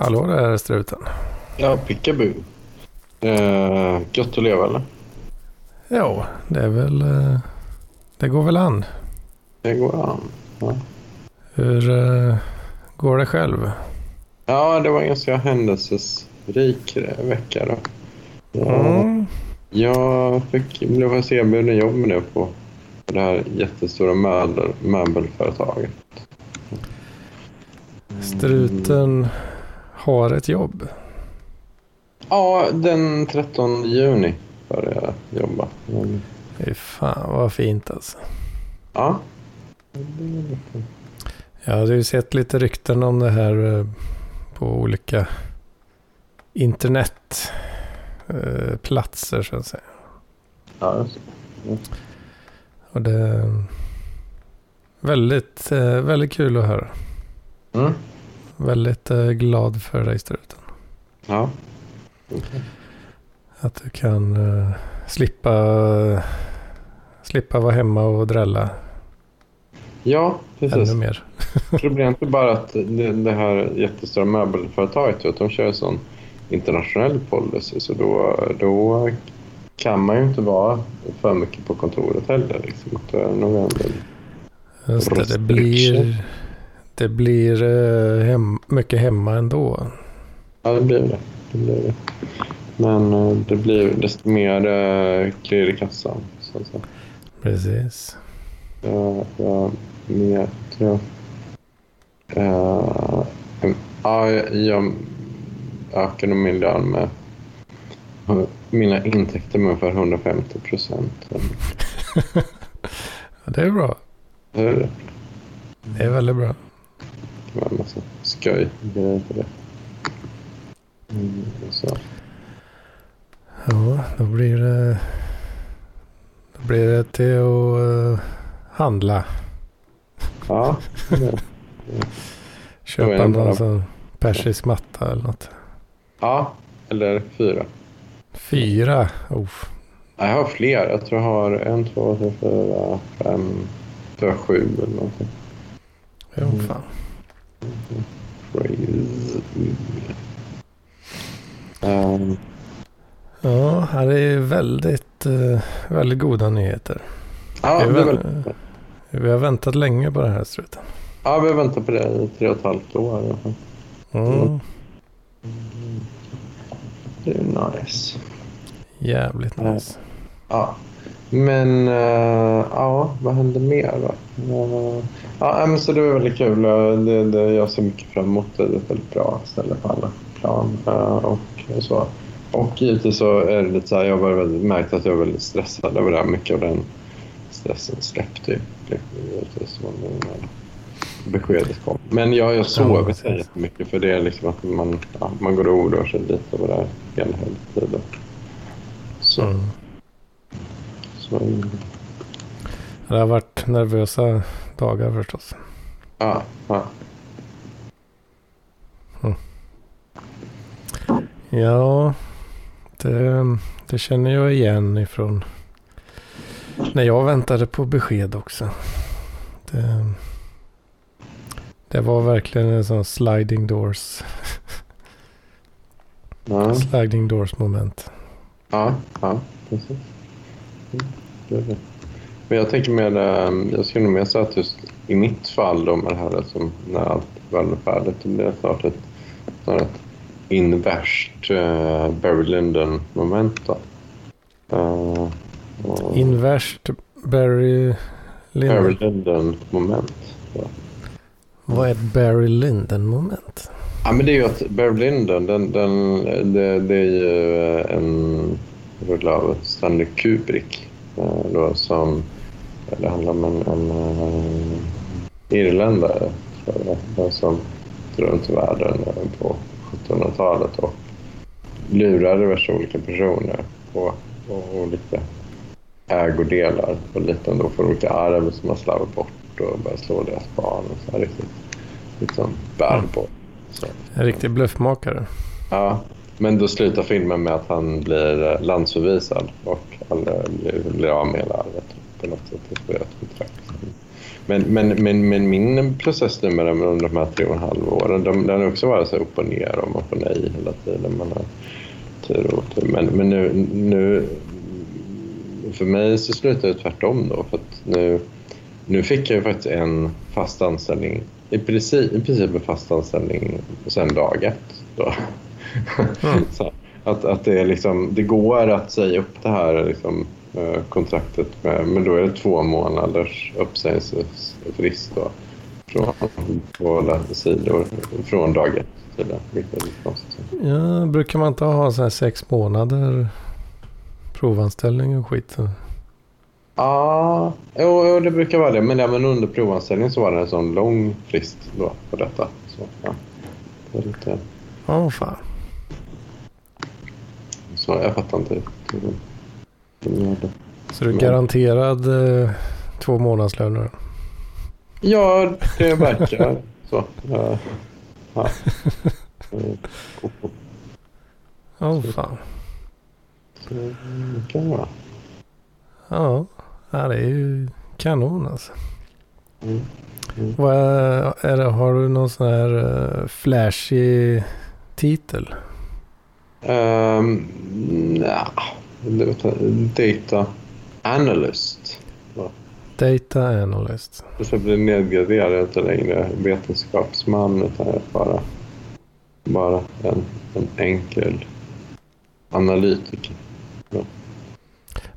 Hallå där struten. Ja, Pickaboo. Eh, gött att leva eller? Ja, det är väl... eh, Det går väl an. Det går an. Ja. Hur eh, går det själv? ja, det var en ganska händelsesrik vecka då. Ja, Mm. Jag fick, blev faktiskt erbjuden jobb det på det här jättestora möbel, möbelföretaget. Struten har ett jobb. Ja, den 13 juni började jag jobba. Men, Fy fan vad fint alltså. ja. Jag hade ju sett lite rykten om det här eh, på olika internetplatser så att säga. Ja, det. Och det är väldigt, eh, väldigt kul att höra. Mm. Väldigt eh, glad för dig struten. Ja. Att du kan eh, slippa, slippa vara hemma och drälla Ja, precis. ännu mer. Problemet är bara att det, det här jättestora möbelföretaget, vet, de kör en sån internationell policy så då, då kan man ju inte vara för mycket på kontoret heller. Liksom. Det är nog det, det blir, det blir eh, hem, mycket hemma ändå. Ja, det blir det. det, blir det. Men eh, det blir desto mer uh, klirr i kassan. Så att säga. Precis. Jag, jag, mer, tror jag. Eh, ja, jag, jag ökade min lön med mina intäkter med ungefär 150 procent. Det är bra. Det är Det är väldigt bra. Det var en massa skoj grejer på det. Mm, så. Ja, då blir det, då blir det till att eh, handla. Ja, det, Köpa en bara- sån persisk matta eller något. ja, eller fyra. Fyra. Oh. Jag har fler. Jag tror jag har en, två, tre, fyra, fem, tror jag sju eller någonting. Jo, Mm. fan. Um, Ja, det är väldigt, eh, väldigt goda nyheter. ja, är väl- väl, Vi har väntat länge på det här struten. ja, vi har väntat på det i tre och ett halvt år. Mm. Det är nice. Jävligt nice. Ja. Men uh, ja, vad hände mer då? Uh, ja, men så det var väldigt kul. Uh, Det, det, jag ser mycket fram emot det. Det är ett väldigt bra ställe på alla plan. Uh, och så. Och givetvis så är det lite så här, jag har väldigt märkt att jag är väldigt stressad över det här. Mycket av den stressen släppte ju. Givetvis när beskedet kom. Men jag har ju sovit precis. ja, jättemycket för det är liksom att man, ja, man går och oroar sig lite över det här hela, hela tiden. Så, Mm. Det har varit nervösa dagar förstås. ja, ja. Ja, det, det känner jag igen ifrån när jag väntade på besked också. Det, det var verkligen en sån sliding doors, Ja, sliding doors moment. ja, ja precis. Mm, det det. Men jag tänker mer, eh, jag skulle nog mer säga att just i mitt fall då med det här liksom, när allt väl är färdigt, då blir det snart ett, snart ett inverst uh, Barry Lyndon moment då. Eh, och- Inverst Barry Barry Lyndon. Lyndon moment. Vad är ett Barry Lyndon moment? Ja, men det är ju att Barry Lyndon, den, den, det, det är ju eh, en rulle av Stanley Kubrick. Eh, Då, som, det handlar om en, en uh, irländare tror jag, som runt världen eh, på 1700-talet och lurar diverse olika personer på, på olika ägodelar och lite ändå för olika arv som har slarvat bort och börjat slå deras barn. Och så här riktigt liksom bad boy. Så. En riktig bluffmakare. Ja, men då slutar filmen med att han blir eh, landsförvisad och alla blir, blir av med hela arvet på något sätt. Det får jag ett kontrakt. Men, men, men, men min process nu med under de här tre och en halv åren, de, den har också varit så upp och ner och upp och nej hela tiden. Man har tur och otur. Men, men nu, nu, för mig så slutade det tvärtom då. För nu, nu fick jag ju faktiskt en fast anställning, i princip, i princip en fast anställning sen dag ett. Då. Mm. så att, att det, är liksom, det går att säga upp det här liksom, eh, kontraktet med, men då är det två månaders uppsägningsfrist då, från båda sidor från dag ett. Ja, brukar man inte ha så här sex månader provanställning och skit? Ja, jo, det brukar vara det. Men även under provanställningen så var det en sån lång frist då på detta. Så, ja. Det var lite... Oh, fan. Så jag fattar inte. Så du är garanterad eh, två månadslöner? Ja, det verkar så. Ja. Ja. Åh oh, fan. Så kan vara. Ja, det är ju kanon alltså. Mm. Mm. Vad är, är det, har du någon sån här uh, flashig titel? Um, ja, data analyst. Data analyst. Jag ska bli nedgraderad inte längre vetenskapsman utan jag bara, bara en, en enkel analytiker. Ja.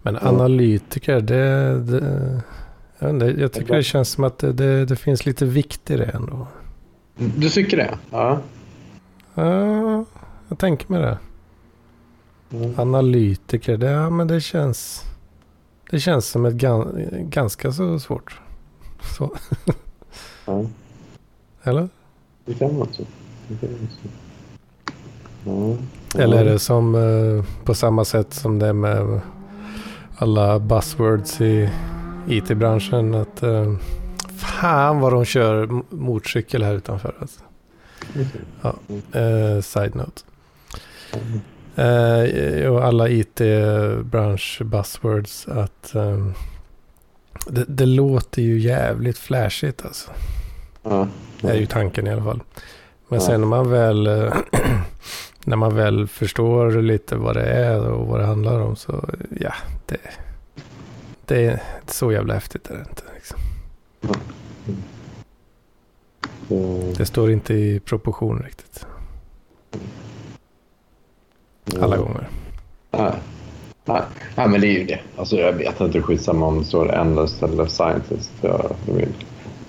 Men analytiker, det, det, jag, inte, jag tycker det känns som att det, det, det, finns lite vikt i det ändå. Du tycker det? Ja. Ja, jag tänker mig det. Mm. Analytiker, det, ja, men det känns... Det känns som ett gan, ganska så svårt. Så. Ja. Eller? Det kan vara så. Ja. Eller är det som eh, på samma sätt som det är med alla buzzwords i IT-branschen. Att eh, fan vad de kör motorcykel här utanför. Alltså. Ja, eh, side note. Eh, och alla IT-bransch buzzwords att eh, det, det, låter ju jävligt flashigt alltså. Ja. Det är ju tanken i alla fall. Men ja. sen när man väl eh, när man väl förstår lite vad det är och vad det handlar om så ja, det, det är så jävla häftigt är det inte. Liksom. Mm. Det står inte i proportion riktigt. Alla gånger. Nej. Nej. Nej, men det är ju det. Alltså, jag vet inte, skitsamma om det står endless eller scientist. Jag vill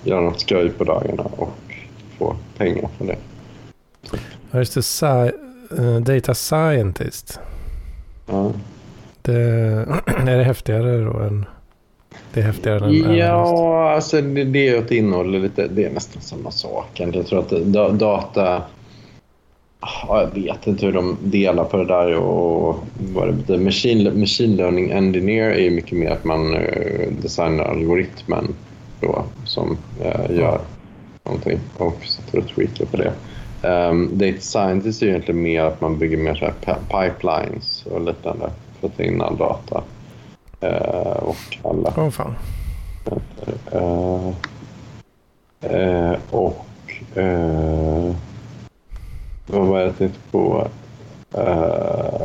göra något skoj på dagarna och få pengar för det. Ja, just det. Sci uh, data scientist. Ja. Det, är det häftigare då än... Det är häftigare än Ja, alltså det, det är ett innehåll lite... Det är nästan samma sak. Jag tror att data jag vet inte hur de delar på det där och vad det betyder. Machine, machine learning engineer är ju mycket mer att man uh, designar algoritmen då, som uh, gör någonting och sätter och tweakar på det. Um, data scientist är egentligen mer att man bygger mer så pipelines och liknande för att ta in all data. Uh, och alla... Åh oh, fan. och vad var jag tänkte på? Uh,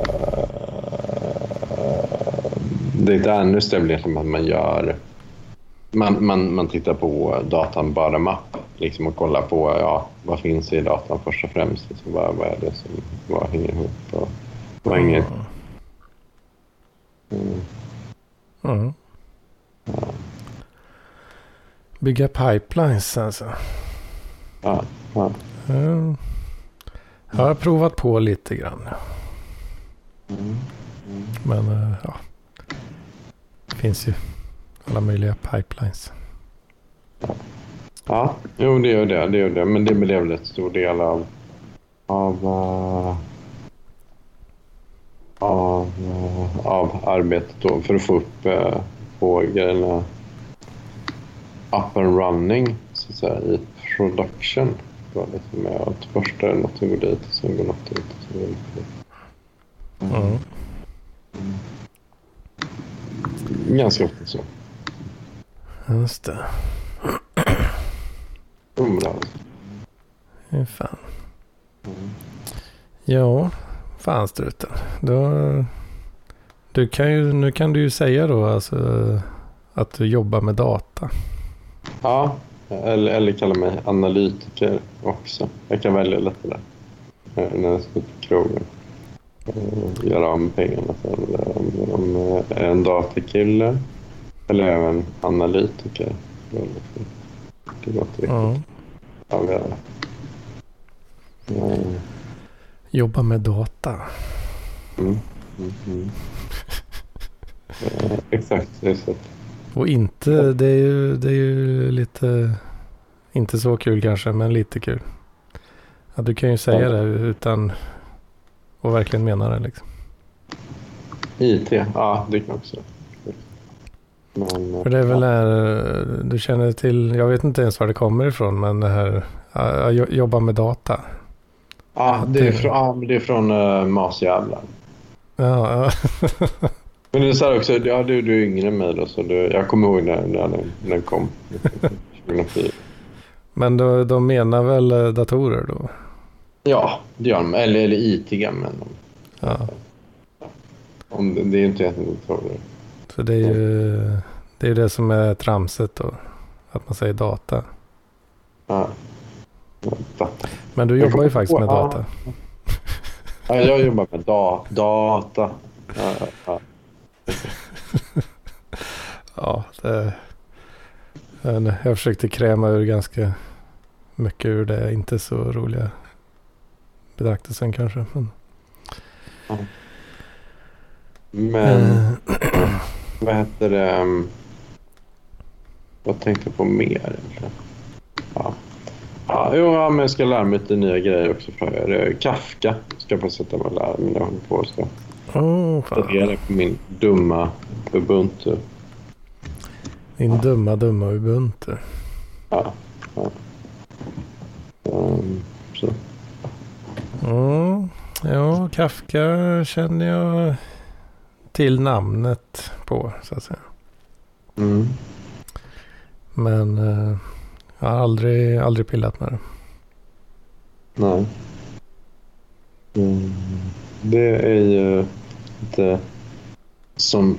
Analyst är väl egentligen att man gör... Man, man, man tittar på datan bottom up liksom, och kollar på ja, vad finns i datan först och främst. Liksom, vad, vad är det som vad hänger ihop och vad hänger... Mm. Mm. Ja. Bygga pipelines alltså. Ja. ja. Mm. Jag har provat på lite grann. Mm. Mm. Men eh, ja. Det finns ju alla möjliga pipelines. Ja, jo det gör det. det, gör det. Men det blev väl en stor del av, av, uh, av, uh, av arbetet då för att få upp uh, på grejerna up and running så att säga, i production var lite med att först är det något som går dit och sen går något ut. Och sen går dit. Mm. Mm. Ganska ofta så. Just det. Har Fy fan. Mm. Ja, fan struten. Då, du kan ju, nu kan du ju säga då alltså att du jobbar med data. Ja, eller, eller kalla mig analytiker också. Jag kan välja lite där. Eh, När jag ska på krogen. Eh, Göra av med pengarna sen. Om, om jag är en datakille eller är jag en analytiker. Det låter riktigt Ja. Mm. Jobba med data. Mm. Mm. Mm. Eh, Exakt, så. Och inte, det är ju, det är ju lite, inte så kul kanske, men lite kul. Ja, du kan ju säga Ja. det utan att verkligen mena det liksom. IT, ja det kan också. Men, eh, För det är väl här, du känner till, jag vet inte ens var det kommer ifrån, men det här, jo- jobba med data. Ja, det är från, ja, det är från uh, Masjävlar. Ja, ja. Men det är så här också, ja, du, du är yngre än mig då, så du, jag kommer ihåg när, när, den, när den kom. 2004. men de, de menar väl eh, datorer då? Ja, det gör de. Eller, eller IT-gamla. Ja, Om det, det är ju inte egentligen datorer. så det är ju det, är det som är tramset då. Att man säger data. Ja. Data. Men du jobbar ju faktiskt med data. Ja, jag jobbar med da, data. Ja, ja, ja. Ja, det, jag, försökte kräma ur ganska mycket ur det inte så roliga betraktelsen kanske. Men, Men Eh, vad heter det? um, Vad tänkte jag på mer egentligen? Ja. Ja, jo, ja, men jag ska lära mig lite nya grejer också. Kafka ska jag få sätta mig och lära mig. Jag håller på ska oh, fan. reda på min dumma Ubuntu. Din dumma, dumma Ubuntu. Ja, ja. Um, så. Mm, ja, Kafka känner jag till namnet på så att säga. Mm. Men eh, jag har aldrig, aldrig pillat med det. Nej. Mm. Det är ju lite som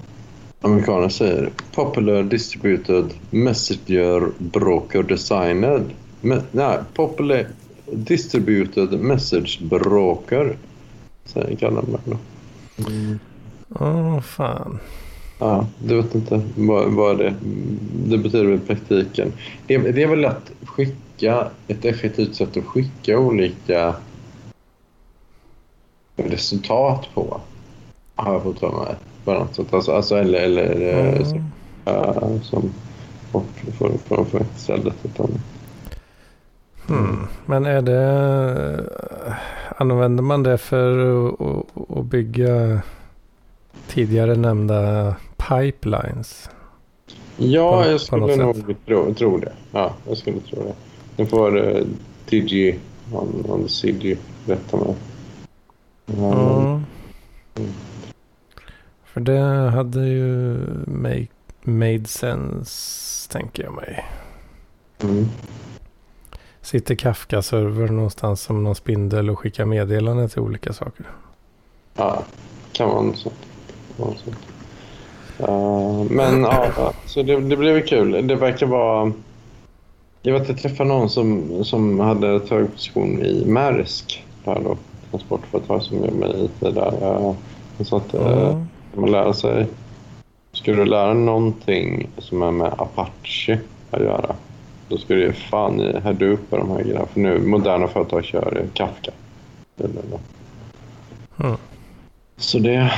amerikaner säger. Popular distributed messenger broker designed. Me, nej, popular distributed message broker. Säger kallar man det. Mm. Åh fan. Ja, du vet inte vad, vad det Det betyder i praktiken. Det, det är väl att skicka, ett effektivt sätt att skicka olika resultat på. Har jag fått för mig. På något sätt. Alltså, alltså, eller, eller Mm. så, äh, som bort för, för, för ett ställe. Utan, Hmm. Men är det... Använder man det för att, bygga tidigare nämnda pipelines? ja, På- jag skulle nog tro, tro det. Ja, jag skulle tro det. Nu får uh, TG, on, on the CG, rätta mig. Mm. För det hade ju make, made sense, tänker jag mig. Mm. Sitter Kafka-server någonstans som någon spindel och skickar meddelanden till olika saker. Ja, kan vara något sånt. Kan vara något sånt. Uh, men ja, ja, så det, det blev kul. Det verkar vara... Jag vet att jag träffade någon som, som hade tagit position i Maersk. Där då, transportföretag som jobbar med IT där. Uh, så att Mm. man lära sig... Skulle du lära någonting som är med Apache att göra då ska du ge fan i Hadoop och de här grejerna. För nu, moderna företag kör eh, Kafka. Mm. Så det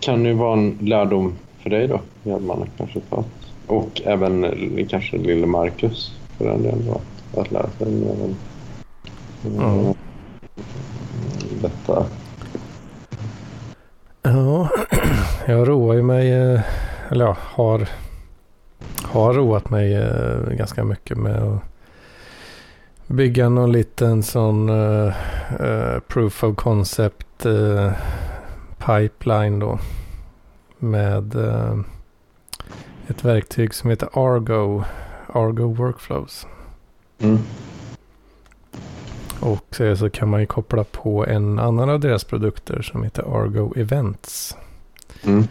kan ju vara en lärdom för dig då, Hjelmarna kanske tagit. Och även eh, kanske lille Marcus för den delen då, att, lära sig om Mm. Detta. Ja, jag roar ju mig, eh, eller ja, har, har roat mig eh, ganska mycket med att bygga någon liten sån eh, eh, proof of concept eh, pipeline då. Med ett verktyg som heter Argo, Argo Workflows. Mm. Och så, så kan man ju koppla på en annan av deras produkter som heter Argo Events. Mm.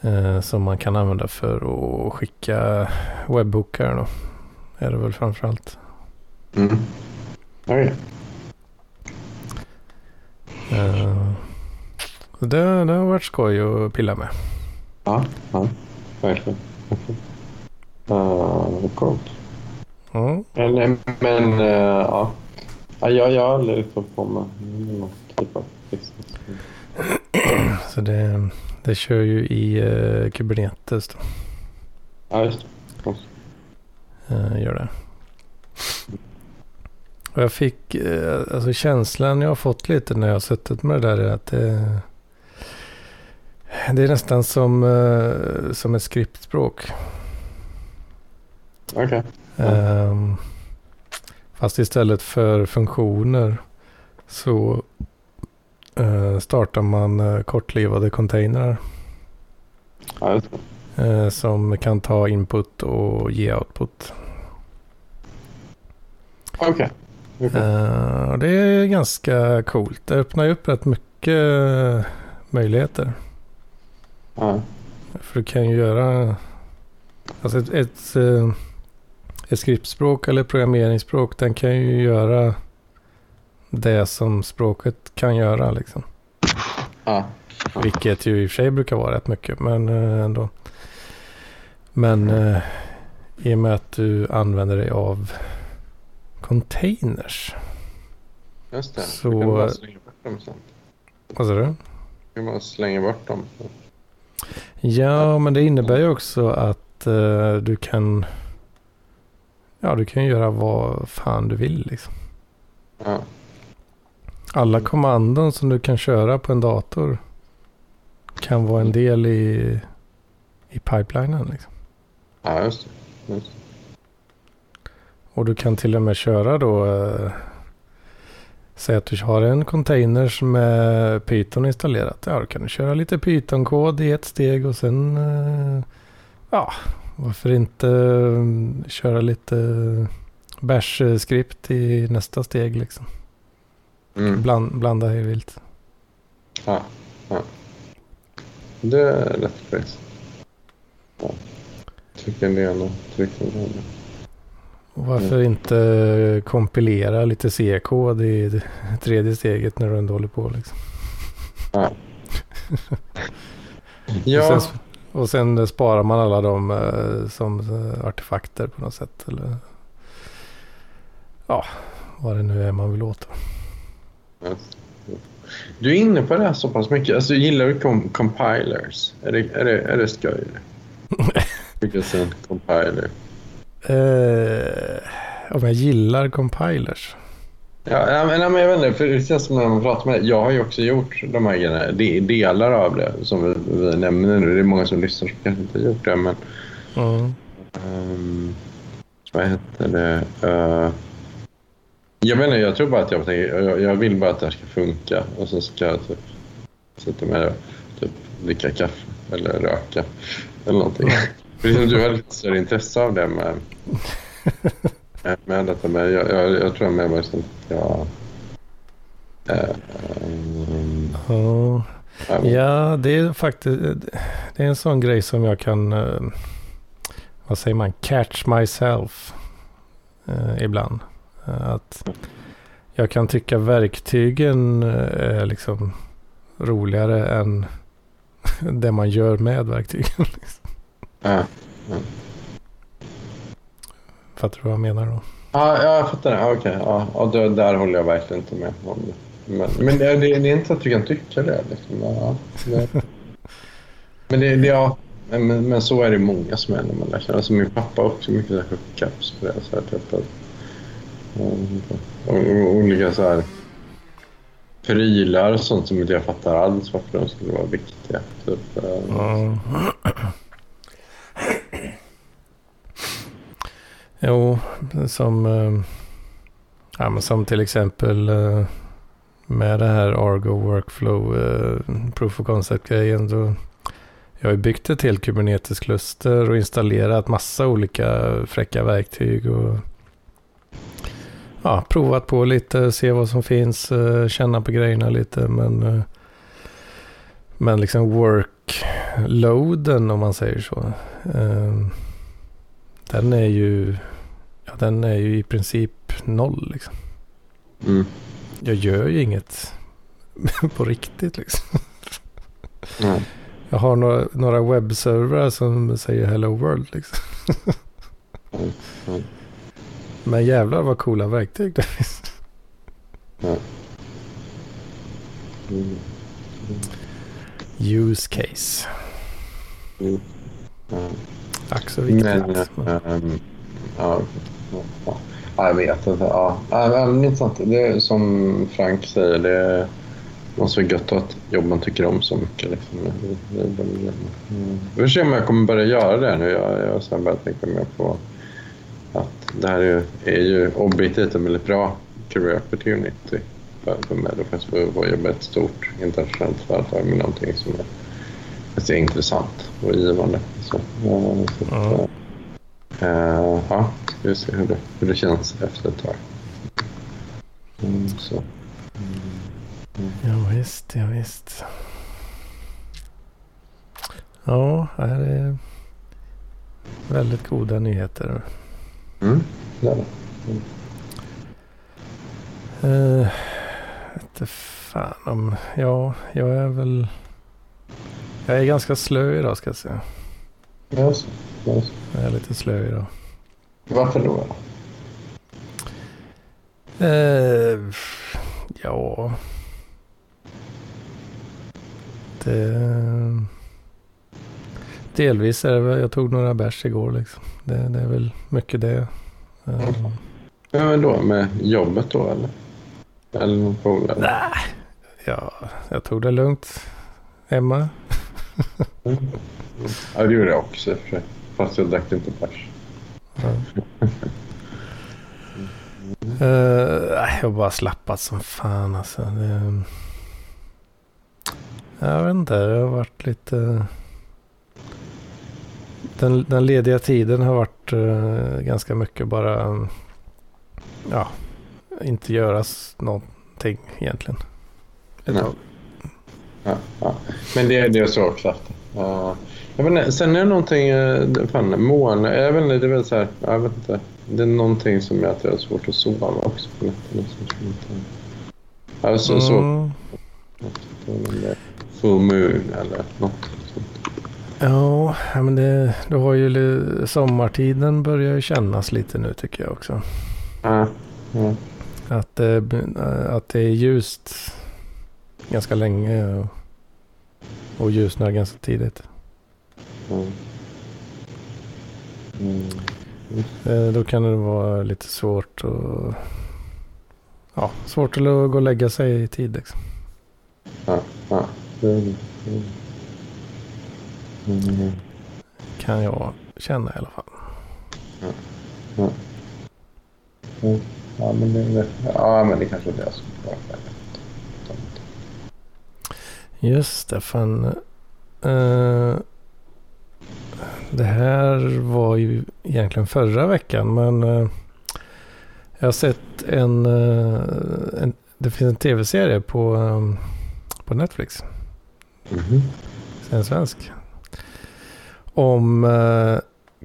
Eh, som man kan använda för att skicka webbokar då. Är det väl framförallt. Mm. Okej. Eh, det, det har varit skoj att pilla med. Ja, ja, verkligen. Uh, coolt. Mm. Men, men uh, ja. ja, jag, har aldrig fått på mig någon typ av business. Så det, det kör ju i uh, Kubernetes då. Ja, just det. Uh, gör det. Och jag fick, uh, alltså känslan jag har fått lite när jag har suttit med det där är att det, det är nästan som, som ett skriptspråk. Okej. Okay. Um, fast istället för funktioner så uh, startar man uh, kortlivade containrar. Ja. Uh, som kan ta input och ge output. Okej. Okay. Okay. Det är ganska coolt. Det öppnar ju upp rätt mycket möjligheter. Ja. För du kan ju göra alltså ett, ett, ett skriptspråk eller programmeringsspråk. Den kan ju göra det som språket kan göra liksom. Ja. Vilket ju i och för sig brukar vara rätt mycket. Men ändå. Men eh, i och med att du använder dig av containers. Just det. Så- Du kan bara slänga bort dem sen. Vad sa du? Du kan bara slänga bort dem. Ja, men det innebär ju också att eh, du kan... Ja, du kan göra vad fan du vill liksom. Ja. Alla kommandon som du kan köra på en dator kan vara en del i, i pipelinen. Liksom. ja, just det. Just. Och du kan till och med köra då... Eh, säg att du har en container som är Python installerat. Ja, då kan du köra lite Python-kod i ett steg och sen... Eh, ja, varför inte eh, köra lite bash-skript i nästa steg liksom. Mm. Bland, blanda hej vilt. Ja. ja. Det är rätt crazy. Ja. Tryck en del och tryck en del. Och varför inte kompilera lite C-kod i tredje steget när du ändå håller på liksom. Ja. Ja. sen, och sen sparar man alla de eh, som eh, artefakter på något sätt. Eller, ja, vad det nu är man vill åt. Du är inne på det här så pass mycket. Alltså, gillar du com compilers? Är det, är det, är det skoj? Vilket en compiler? Eh, om jag gillar compilers. Ja, men, men jag vet inte, för det känns som när man pratar med Jag har ju också gjort de här grejerna, de, delar av det som vi, vi nämner nu. Det är många som lyssnar som kanske inte har gjort det, men Mm. ehm, vad heter det? Uh, jag vet inte, jag tror bara att jag jag, jag vill bara att det här ska funka och så ska jag typ sitta med det typ dricka kaffe eller röka eller någonting. För liksom, du har lite större intresse av det med, med detta. Men jag, jag, jag tror med mig jag... ehm, Ja. ja, men- Ja, det är faktiskt det är en sån grej som jag kan, eh, vad säger man, catch myself eh, ibland. Att jag kan tycka verktygen eh, är liksom roligare än det man gör med verktygen. liksom. ja. Fattar du vad jag menar då? Ja, ja, jag fattar det. Okej, ja, ja, det, där håller jag verkligen inte med om det. Men, men det, det, det är inte att du kan tycka det. Liksom. Ja, det men, det, det, ja, men, men, så är det många som är när man lär känna. Alltså, min pappa har också mycket hookups på det. Så här, typ, att, och, och, olika så här prylar och sånt som inte jag fattar alls varför de skulle vara viktiga. Typ, Ja. Jo, som, eh, ja, men som till exempel eh, med det här Argo Workflow eh, Proof of Concept-grejen. Då jag har ju byggt ett helt Kubernetes-kluster och installerat massa olika fräcka verktyg. Och, ja, provat på lite, se vad som finns, eh, känna på grejerna lite. Men, eh, men liksom workloaden om man säger så. Eh, den är ju, ja, den är ju i princip noll liksom. Mm. Jag gör ju inget på riktigt liksom. Nej. Jag har några, några webbservrar som säger Hello World liksom. Mm. Mm. Men jävlar vad coola verktyg det finns. Mm. Use case. Mm. Mm. Ack så viktigt. Men, ehm, ja, ja, ja, jag vet inte. Ja, ja, men intressant. Det är som Frank säger, det måste vara gött att jobb man tycker om så mycket. Liksom. Mm. Vi får se om jag kommer börja göra det nu. Jag, jag har börjat tänka mer på att det här är ju, är ju objektivt en väldigt bra career opportunity för, för mig. Då faktiskt få få jobba i ett stort internationellt företag med någonting som är, faktiskt är intressant och givande. Så, ja, så att, Ja. eh, ja, ska vi se hur det, hur det känns efter ett tag. Mm, så. Ja, visst, ja, visst. Ja, det här är väldigt goda nyheter. Mm, det är det. Uh, inte fan om... Ja, jag är väl... Jag är ganska slö idag ska jag säga. Jag är lite slö idag. Varför då? Eh, ja. Det... Delvis är det väl, jag tog några bärs igår liksom. Det, det är väl mycket det. Eh, Ja, men då med jobbet då eller? Eller någon polare? Nej, ja, jag tog det lugnt hemma. Ja, det gjorde jag också i och för sig. Fast jag drack inte bärs. Ja. Nej, jag har bara slappat som fan alltså. Det, jag vet inte, det har varit lite... Den, den lediga tiden har varit eh, ganska mycket bara... Ja, inte göras någonting egentligen. Ett Nej. tag. Ja, ja. Men det, det är så att, Uh, jag vet inte, sen är det någonting, uh, fan, mån, jag vet inte, det är väl så här, jag vet inte. Det är någonting som gör att jag har svårt att sova också på nätterna. Ja, så, Mm. full moon eller något. Ja, men det, du har ju sommartiden börjar ju kännas lite nu tycker jag också. Ja, ja. Att, det att det är ljust ganska länge och, och ljusnar ganska tidigt. Mm. Eh, Då kan det vara lite svårt att... Ja, svårt att gå och lägga sig i tid liksom. Ja, ja. Mm. Mm. Kan jag känna i alla fall. Ja, men det, ja, men det kanske är det som var Just det, fan. eh, det här var ju egentligen förra veckan men eh, jag har sett en, eh, en det finns en tv-serie på, eh, på Netflix, Mhm. en svensk. Om eh,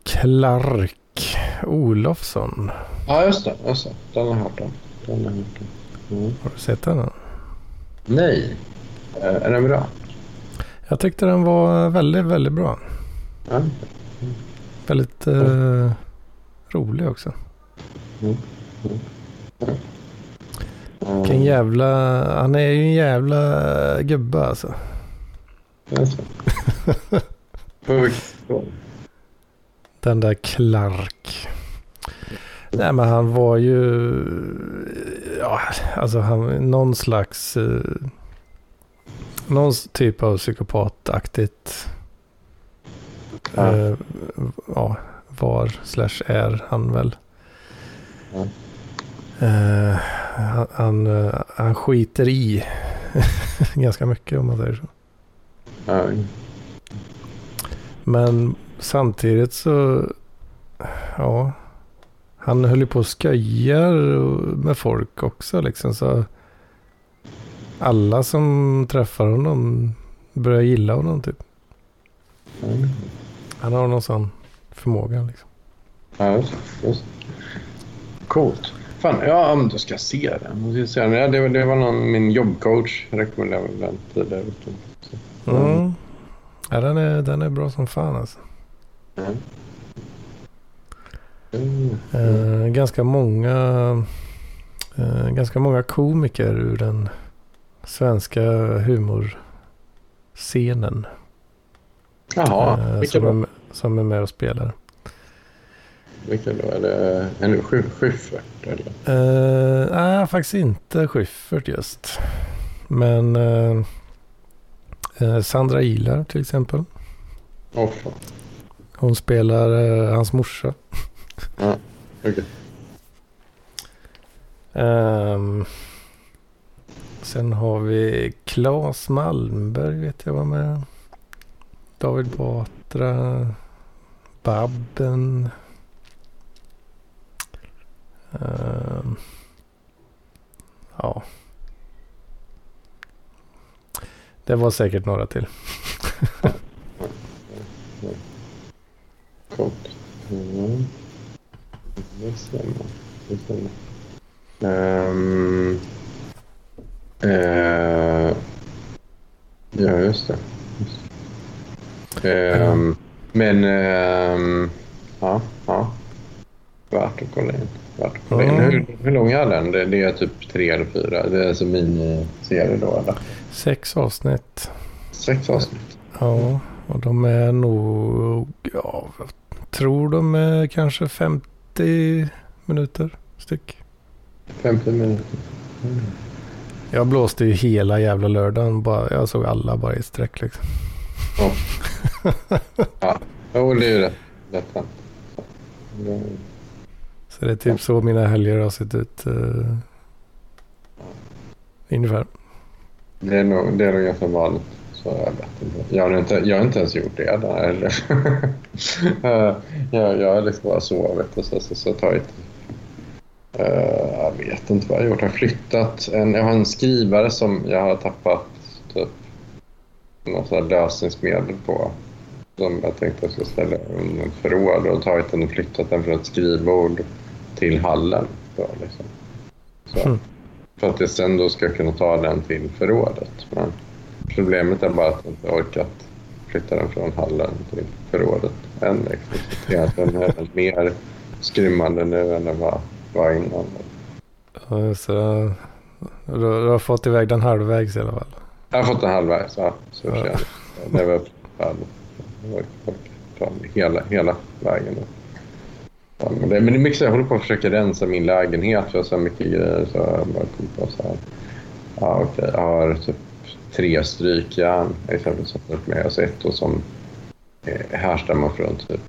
Clark Olofsson. Ja, just det. Just det. Den har jag hört om. Den har jag hört om. Mm. Har du sett den? Nej. Eh, är den bra? Jag tyckte den var väldigt, väldigt bra. Ja. Väldigt eh, rolig också. Mm. Vilken jävla... Han är ju en jävla gubbe alltså. Alltså. Den där Clark. Nej men han var ju... Ja, alltså han... Någon slags... Eh, någon typ av psykopataktigt... Ja. Eh, ja, var slash är han väl. Ja. Eh, han, han, eh, han skiter i ganska mycket om man säger så. Ja. Men samtidigt så, ja, han höll ju på och skojar med folk också liksom. Så alla som träffar honom börjar gilla honom typ. Mm. Han har någon sån förmåga liksom. Ja, just, just. Coolt. Fan, ja, men då ska jag se den. Jag se den. Det, det var någon, min jobbcoach rekommenderade den tidigare. Så, Mm. Ja, den är, den är bra som fan alltså. Mm. Mm. Eh, ganska många eh, ganska många komiker ur den svenska humorscenen. Jaha, eh, som, är, som är med och spelar. Vilka då? Är det en Schy- Schyffert eller? Uh, nej, faktiskt inte Schyffert just. Men eh, eh, Sandra Ilar till exempel. Fan. Hon spelar eh, hans morsa. Ja, okej. Ehm, sen har vi Claes Malmberg vet jag var med. David Batra. Babben. Uh, ja. Det var säkert några till. Coolt. Mm. Det stämmer. Det stämmer. Um eh, ja, just det. Just det. Ehm, men, ehm, ja, ja. Värt att kolla in. Värt att kolla in. Mm. Hur, hur lång är den? Det, det är typ tre eller fyra. Det är alltså miniserie då, eller? Sex avsnitt. Sex avsnitt. Ja, och de är nog, ja, jag tror de är kanske 50 minuter styck. 50 minuter. Mm. Jag blåste ju hela jävla lördagen. Bara, jag såg alla bara i sträck liksom. Jo, det är ju rätt rätt Så det är typ så mina helger har sett ut. Uh, ungefär. Det är nog, det är nog ganska vanligt. Så jag vet inte. Jag har inte, jag har inte ens gjort det där. Eller. Jag, jag har liksom bara sovit och så, så, så tagit... Uh, jag vet inte vad jag har gjort. Jag har flyttat. En, jag har en skrivare som jag har tappat typ här lösningsmedel på. Som jag tänkte jag skulle ställa under ett förråd och tagit den och flyttat den från ett skrivbord till hallen. Då, liksom. så. Mm. För att jag sen då ska kunna ta den till förrådet. Men problemet är bara att jag inte orkat flytta den från hallen till förrådet än. Liksom. Att den är mer skrymmande nu än den var, var innan. Ja, Så, du, du har fått iväg den halvvägs i alla fall. Jag har fått den halvvägs, ja. Så Ja. Det var hela, hela vägen. Ja, men, det, men det är mycket så jag håller på att försöka rensa min lägenhet. för Jag har så mycket grejer. Så jag bara kom på så här. Ja, okej. Jag har typ tre strykjärn. Exempelvis som med. Ett då som eh, härstammar från typ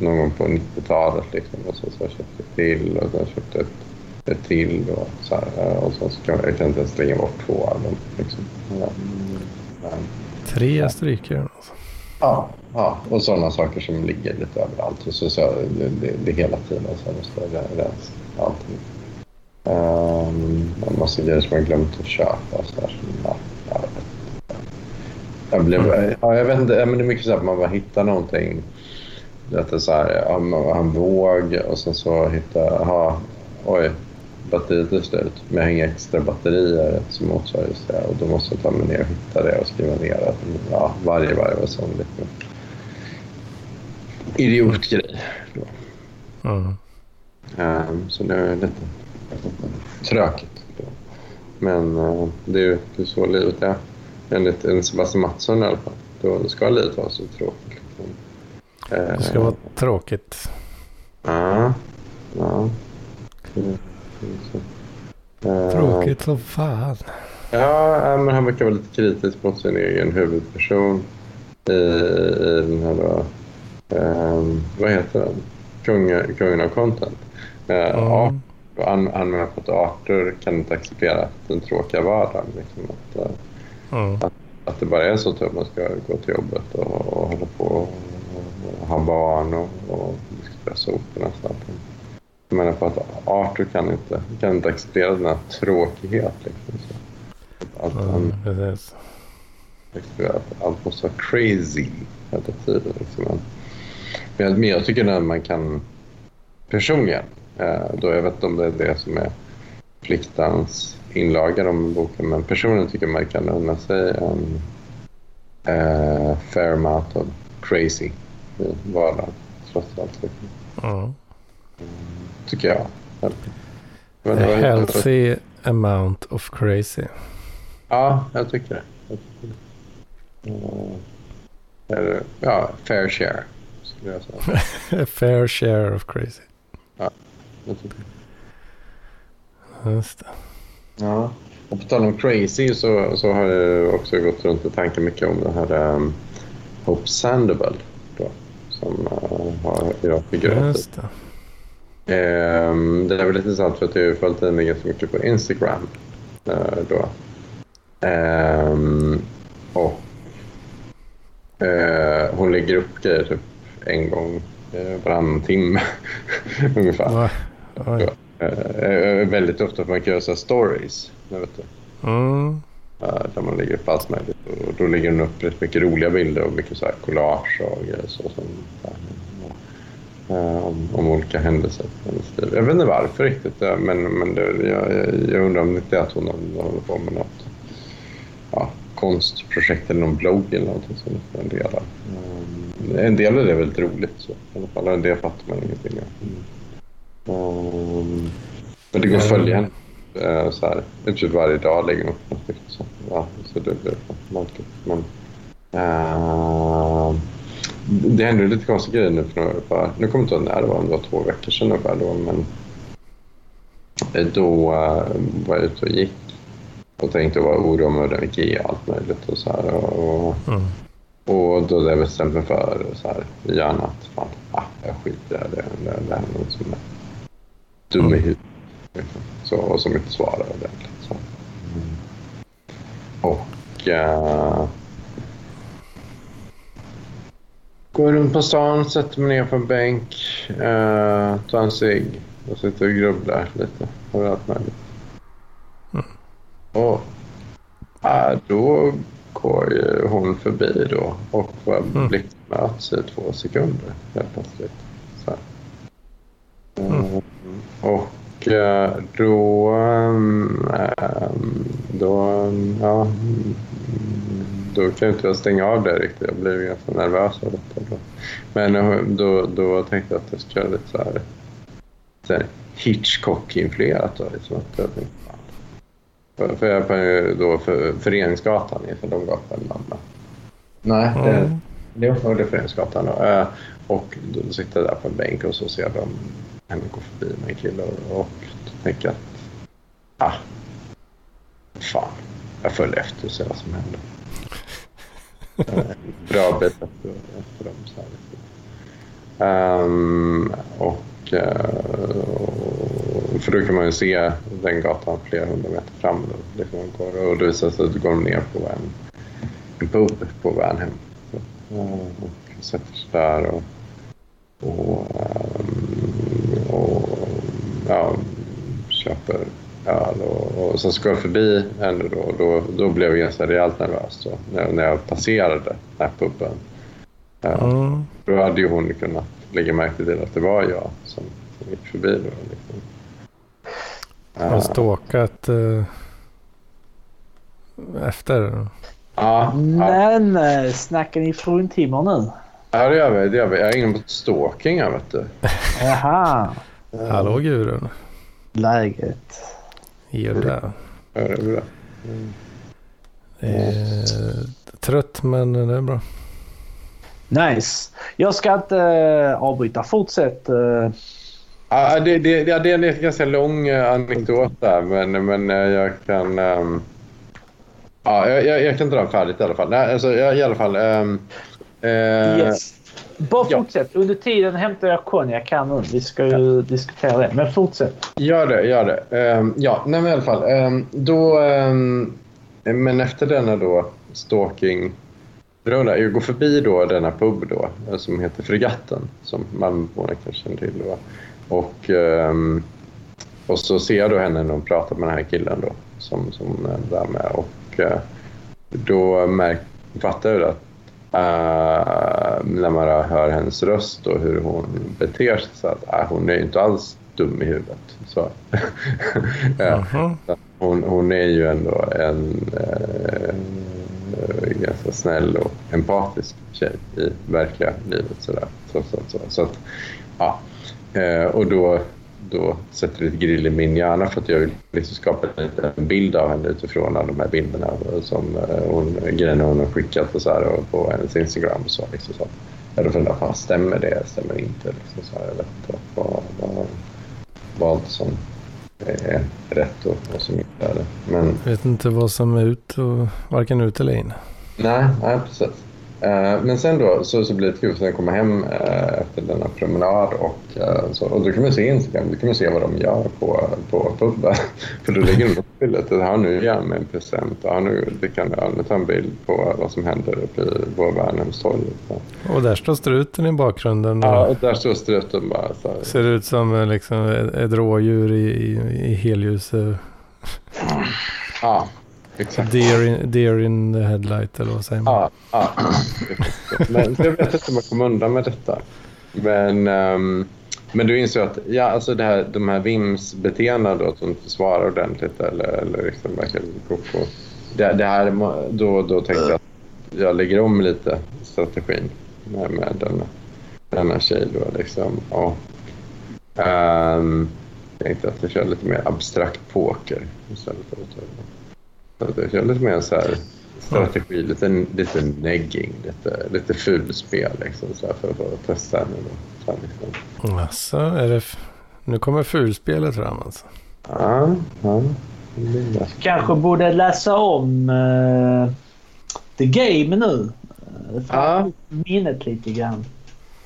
någon gång på 90-talet. Liksom. Och så, så har jag till och sen köpt ett, ett till. Och så, här, och så ska jag, jag kan inte ens slänga bort två av dem. Liksom. Ja. Men, Tre strykjärn alltså. Ja, ja, och sådana saker som ligger lite överallt. Och så, så det, det, det hela tiden så jag måste re- rensa allting. Um, en massa grejer som jag glömt att köpa. Så här, som, ja, jag, vet jag, blev, ja, jag vet inte, men det är mycket så att man bara hittar någonting. Det är så här, en våg och sen så hittar aha, oj, batteriet är slut. Men jag har inga extra batterier som motsvarar just det. Och då måste jag ta mig ner och hitta det och skriva ner det. Ja, varje varv och sån liten idiotgrej. Då. Mm. Ehm, så det är lite tråkigt. Då. Men eh, det är ju det så livet är. Enligt en Sebastian Mattsson i alla fall. Då ska livet vara så tråkigt. Eh, Det ska vara tråkigt. Ja. ja. Eh, Tråkigt som fan. Ja, äh, men han verkar vara lite kritisk mot sin egen huvudperson i, i den här då, ehm, vad heter den? Kungen, kungen av content. Uh, Ja. och an, använder på att arter kan inte acceptera den tråkiga vardagen. Liksom, att, eh, Mm. att det bara är så att man ska gå till jobbet och, och hålla på och, ha barn och. Så att, Jag menar på att Arthur kan inte, kan inte acceptera den här tråkighet. Liksom, så. Att han precis. att allt måste vara crazy hela tiden. Liksom. Men, men jag- tycker när man kan personligen, eh, då jag vet inte om det är det som är Pliktans inlaga om boken, men personligen tycker man kan unna sig en eh, fair amount of crazy i vardagen. Trots allt. Liksom. Ja. Tycker jag. Men, A det? healthy amount of crazy. Ja, jag tycker det. Jag tycker det. Eh, eller, ja, fair share skulle jag säga. Fair share of crazy. Jag tycker. Just det. Ja. Och på tal om crazy så, så har jag också gått runt i tanken mycket om den här um, Hope Sandoval som uh, har idag figurerat i. Det. Ehm, det är väl lite intressant för att jag har följt henne ganska mycket på Instagram. eh, då. Ehm, och eh, hon lägger upp grejer typ en gång eh, varannan timme ungefär. Oj. Eh, väldigt ofta får man kan göra så stories. Vet du. Mm. Eh, där man lägger upp allt möjligt. Och då lägger hon upp rätt mycket roliga bilder och mycket så här collage och grejer så som, eh, om, om olika händelser. Jag vet inte varför riktigt, eh, men, men det, jag, jag- undrar om det inte är att hon håller- på med något ja, konstprojekt eller någon blogg eller någonting som hon en del av. En del av det är väldigt roligt, så. i alla fall. En del fattar man ingenting av. Mm. Um, men det går att följa henne eh, så här, typ varje dag lägger upp något. Så, ja, så det blir märkligt. Men, eh, det hände lite konstiga grejer nu för några, bara, nu kommer jag inte ihåg när det var, om det var två veckor sedan ungefär då, men eh, då eh, var jag ute och gick och tänkte vara orolig med den Ikea och allt möjligt och så här. Och, och, Mm. och då hade jag bestämt mig för så här, i hjärnan att fan, ah, jag skiter i det. Det, det, det här är någon som är dum i huvudet. Så, och som inte svarar ordentligt. Så. Och... eh, går runt på stan, sätter mig ner på en bänk, uh, tar en cigg och sitter och grubblar lite över allt möjligt. Och äh, då går ju hon förbi då och våra Mm. blickar möts i två sekunder helt plötsligt. Så. Mm. Och då, ehm, då, ja, då kan jag inte jag stänga av det riktigt. Jag blir ganska nervös av detta. Då. Men eh, då, då tänkte jag att jag skulle göra lite så här, så här Hitchcock-influerat. Liksom att jag tänkte, fan. För, för jag är på då för, Föreningsgatan i de gatan i Malmö. Nej, det, Mm. det var Föreningsgatan då. Eh, Och då sitter jag där på en bänk och så ser dem henne gå förbi med en kille och, och tänker att ah, fan, jag följer efter och ser vad som händer. Eh, bra bit efter, efter dem. Så här, liksom. Och, och, för då kan man ju se den gatan flera hundra meter fram. Då, liksom man går, och det visar sig att du går ner på en, en pub på vägen hem. Så, eh, och sätter sig där och, och, ehm, och ja, köper öl. Och, sen ska jag förbi henne då, och då, då blev jag ganska rejält nervös då, när, när jag passerade den här puben. Eh, Mm. då hade ju hon kunnat lägga märke till att det var jag som, som gick förbi. Då, liksom. Har Eh, stalkat uh, efter. ja, ja, Men eh, snackar ni fruntimmer nu? ja, det gör vi. Det gör vi. Jag är inne på stalking här, vet du. Jaha, Hallå Gudrun. läget. Gör det. Ja, det är bra. Det är trött men det är bra. Nice. Jag ska inte uh, avbryta. Fortsätt. Uh, Ja, det, det, det, det är en ganska lång eh, anekdot där, men, men eh, jag kan... ehm, ja, jag, jag, jag kan dra färdigt i alla fall. Nej, alltså, jag, I alla fall... ehm, eh, yes. Bara ja. fortsätt. Under tiden hämtar jag konjak här nu. Vi ska ju diskutera det. Men fortsätt. Gör det, gör det. Ehm, ja, nej, men i alla fall. ehm, då, ehm, men efter denna då stalking runda, jag går förbi då denna pub då som heter Fregatten som Malmöborna kanske känner till. Då. Och, och så ser jag då henne när hon pratar med den här killen då, som, som är där med. Och eh, då märk, fattar jag att uh, när man hör hennes röst och hur hon beter sig så att uh, hon är inte alls dum i huvudet. Så. ja. hon, hon är ju ändå en uh, ganska snäll och empatisk tjej i verkliga livet. Sådär. Så, så, så, så att, ja. Uh, och då då sätter lite grill i min hjärna för att jag vill liksom skapa en bild av henne utifrån alla de här bilderna som hon, grejerna hon har skickat och så här, och på hennes Instagram. Och så, liksom, så. Jag då funderar på, stämmer det? Stämmer inte? Liksom, så här, jag vet inte vad, vad, vad som är rätt och vad som inte är det. Men, jag vet inte vad som är ut och varken ut eller in. Nej, nej precis. Eh, men sen då så, så blir det kul sen komma hem eh, efter denna promenad och, eh, så, och då kan man se Instagram, då kan man se vad de gör på, på puben. För då ligger de upp bildet. Här nu ger med en present. Här nu, det kan jag ta en bild på vad som händer uppe vår Värnhemstorg. Och där står struten i bakgrunden. Ja, och där står struten bara. Så här. Ser ut som liksom ett rådjur i, i, i helljus. Ja, Exakt. Deer in, deer in the headlight eller vad säger man? Ja, ja. Men jag vet inte om jag kommer undan med detta. Men, um, men du inser att ja, alltså det här, de här VIMS-beteendena då, att de inte svarar ordentligt eller, eller liksom verkar koko. Det, det här, då, då tänkte jag att jag lägger om lite strategin med, med denna, denna tjej. Då, liksom. Och, um, tänkte att jag kör lite mer abstrakt poker istället för att jag kör lite mer så här strategi, lite, lite negging, lite, lite fulspel liksom, så här, för, för att testa henne. Då, så liksom. Alltså, är det nu kommer fulspelet fram alltså? Ja, ja. Kanske borde läsa om uh, The Game nu. För ja. minnet lite grann.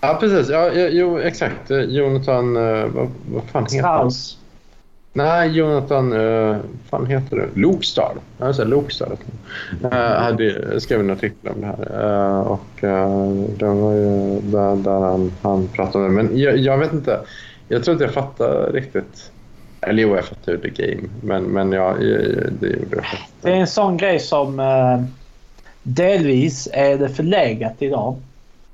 Ja, precis. Ja, jo, exakt. Jonathan, uh, vad, vad fan heter han? Nej, Jonathan, uh, fan heter det? Lokstad. Jag säger Lokstad. Uh, hade, skrev en artikel om det här. Uh, och uh, den var ju där, där han, han pratade. Men jag, jag, vet inte. Jag tror inte jag fattar riktigt. Eller jo, jag fattar ju the game. Men, men ja, det gjorde jag. Det är en sån grej som uh, delvis är det förlegat idag.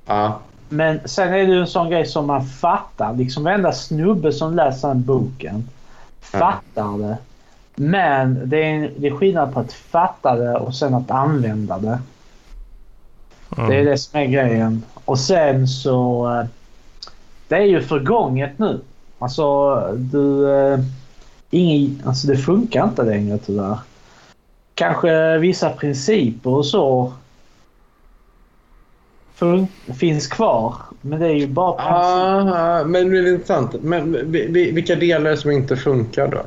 Ja. Men sen är det en sån grej som man fattar. Liksom varenda snubbe som läser den boken fattar det. Men det är, det är skillnad på att fatta det och sen att använda det. Mm. Det är det som är grejen. Och sen så... Eh, det är ju förgånget nu. Alltså, du... Eh, ingen, alltså det funkar inte längre tyvärr. Kanske vissa principer och så finns kvar. Men det är ju bara principer. Ah, men det är intressant. Men vilka delar som inte funkar då?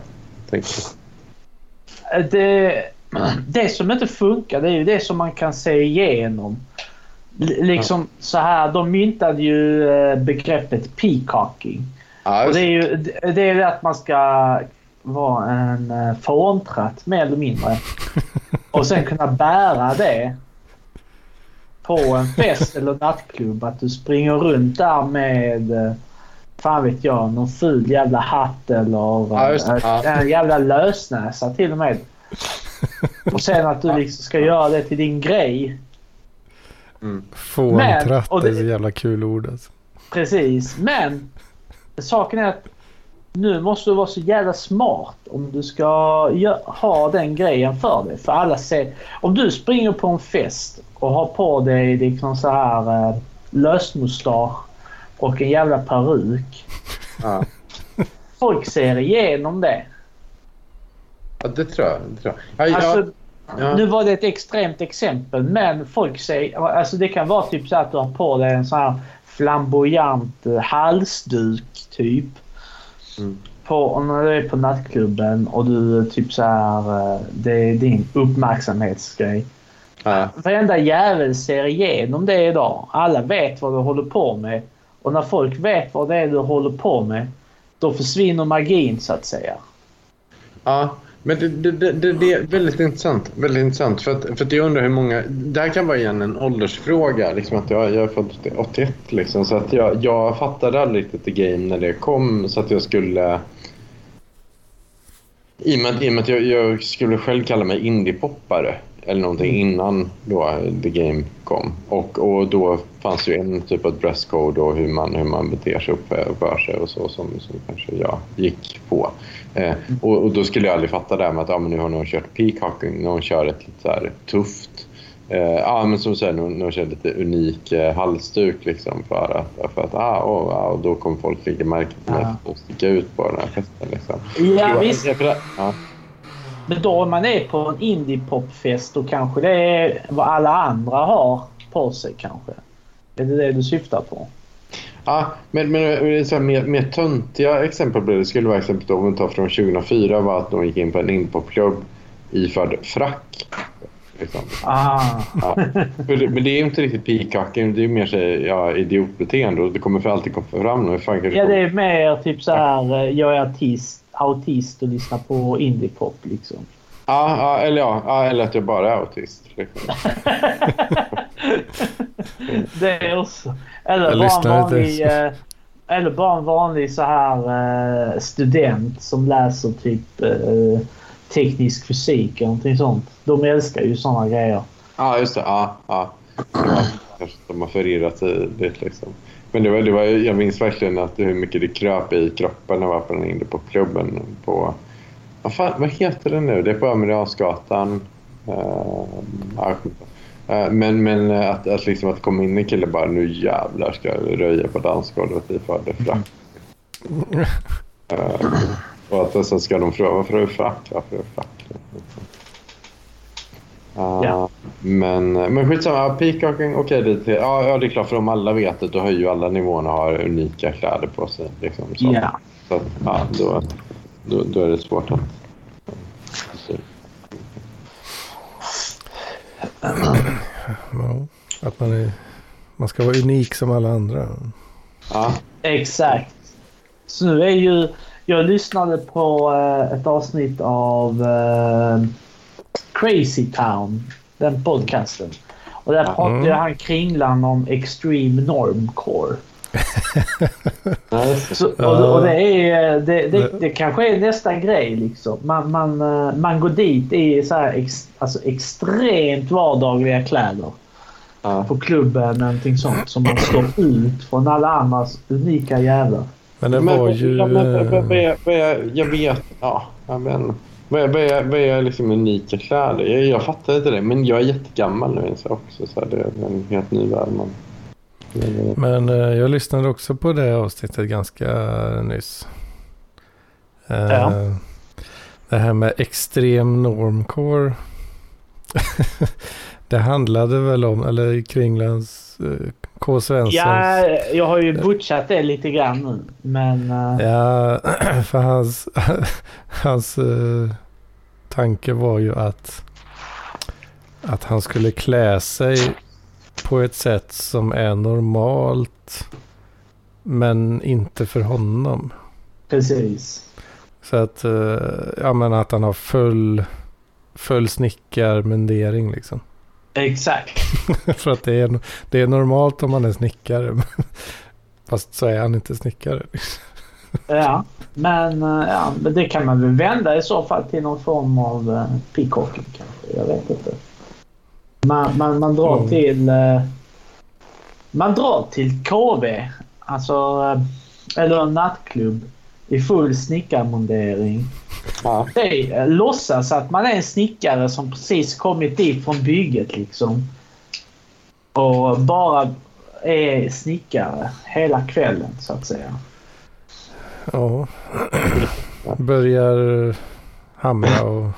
Det, det som inte funkar det är ju det som man kan se igenom. Liksom så här, de myntade ju eh, begreppet peacocking. Ah, och det är ju det är att man ska vara en eh, fåntratt mer eller mindre. Och sen kunna bära det på en fest eller nattklubb. Att du springer runt där med, eh, fan vet jag, någon ful jävla hatt eller ja, ja. en jävla lösnäsa till och med. Och sen att du liksom ska göra det till din grej. Mm. Fåntratt är så jävla kul ord alltså. Precis, men saken är att nu måste du vara så jävla smart om du ska ha den grejen för dig. För alla ser... Om du springer på en fest och har på dig liksom så här eh, lösmustasch och en jävla peruk. Ja. Folk ser igenom det. Ja, det tror jag. Det tror jag. Ja, alltså, ja. Nu var det ett extremt exempel, men folk säger... Alltså det kan vara typ så att du har på dig en sån här flamboyant eh, halsduk, typ. Mm. På, när du är på nattklubben och du typ så här... Eh, det är din uppmärksamhetsgrej. Ja. Varenda jävel ser igenom det idag. Alla vet vad du håller på med. Och när folk vet vad det är du håller på med, då försvinner magin så att säga. Ja, Men det, det, det, det, är väldigt intressant. Väldigt intressant för, att, för att jag undrar hur många... Det här kan vara igen en åldersfråga. Liksom att jag, jag är född 81 liksom, så att jag, jag fattade aldrig riktigt The Game när det kom så att jag skulle... I och med, i och med att jag, jag skulle själv kalla mig indiepoppare eller någonting mm. innan då The Game kom. Och, och då fanns ju en typ av dresscode och hur man, hur man beter sig och för sig och så som, som kanske jag gick på. Eh, och, och, då skulle jag aldrig fatta det här med att ah, men nu har någon kört peacocking, någon kör ett lite så här tufft Eh, ja, men som du säger, någon kör lite unik eh, halsduk liksom för att, för att ah, oh, och då kommer folk lägga märke till mig och sticka ut på den här festen. Liksom. Ja, visst. Ja. Men då om man är på en indie-popfest då kanske det är vad alla andra har på sig kanske. Är det det du syftar på? Ja, men, men så här, mer, mer töntiga exempel det skulle vara exempel om vi tar från 2004 var att de gick in på en indie-popklubb iförd frack. Liksom. Ah. Ja. Men det är inte riktigt peacocking, det är mer så, ja, idiotbeteende och det kommer för alltid komma fram. Ja, det är mer typ så här, eh, jag är artist autist och lyssnar på indiepop liksom. Ja, ja, eller, ja, eller att jag bara är autist. Liksom. det är också. Eller bara, en vanlig, eh, eller bara en vanlig så här eh, student som läser typ eh, teknisk fysik eller någonting sånt. De älskar ju sådana grejer. Ja, just det. Ja, ja. Kanske de har förirrat i det liksom. Men det var, det var, jag minns verkligen att hur mycket det kröp i kroppen när jag var på den inne på klubben. På, vad, fan, vad heter det nu? Det är på Amiralsgatan. Uh, men, men att, att, liksom att komma in en kille bara nu jävlar ska jag röja på dansgolvet i förde frack. uh, och att sen ska de fråga varför har du frack? Varför har du frack? Uh, ja. Men, men skitsamma, peacocking, okej okay, det, ja, ja, det är klart för om alla vet det då har ju alla nivåerna har unika kläder på sig. Liksom, så. Yeah. Så, ja, då, då, då är det svårt att... Ja, att man, är, man ska vara unik som alla andra. Ja. Exakt. Så nu är ju... Jag lyssnade på uh, ett avsnitt av uh, Crazy Town, den podcasten. Och där pratade mm. han kringlan om Extreme Normcore. Så, och, och, det, är, det, det, det kanske är nästa grej liksom. Man, man, eh, man går dit i så här ex, alltså extremt vardagliga kläder. Ja. På klubben någonting sånt som man står ut från alla andras unika jävlar. Men det var ju... Men, jag, jag vet, ja. Men, vad är, vad är, vad är liksom unika kläder? Jag, jag fattar inte det, men jag är jättegammal nu också. Så det är en helt ny värld. Man. Men eh, jag lyssnade också på det avsnittet ganska nyss. Eh, ja. Det här med extrem normcore. det handlade väl om, eller Kringlands eh, K. Svenssons. Ja, jag har ju butchat det lite grann nu. Men... Ja, för hans, hans tanke var ju att, att han skulle klä sig på ett sätt som är normalt. Men inte för honom. Precis. Så att, uh, ja men att han har full, full snickarmundering liksom. Exakt. För att det är, det är normalt om man är snickare. Fast så är han inte snickare. ja, men, eh, ja, men det kan man väl vända i så fall till någon form av uh, peacocking kanske. Jag vet inte. Man, man, man drar mm. till... Uh, man drar till KV. Alltså... Uh, eller en nattklubb i full snickarmundering. Ja. Det låtsas att man är en snickare som precis kommit dit från bygget liksom. Och bara är snickare hela kvällen så att säga. Ja. Börjar hamra och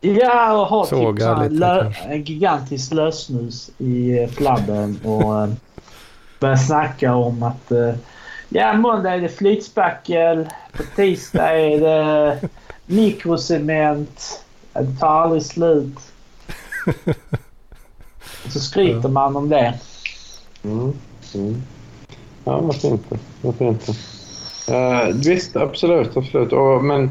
Ja, och ha typ lite, en gigantisk lösnus i flabben och eh, börja snacka om att uh, Ja, måndag är det flytspackel. På tisdag är det mikrocement. Det tar aldrig slut. Så skryter man om det. Mm. Mm. Ja, varför inte? Varför inte? Uh, visst, absolut. absolut. Och, men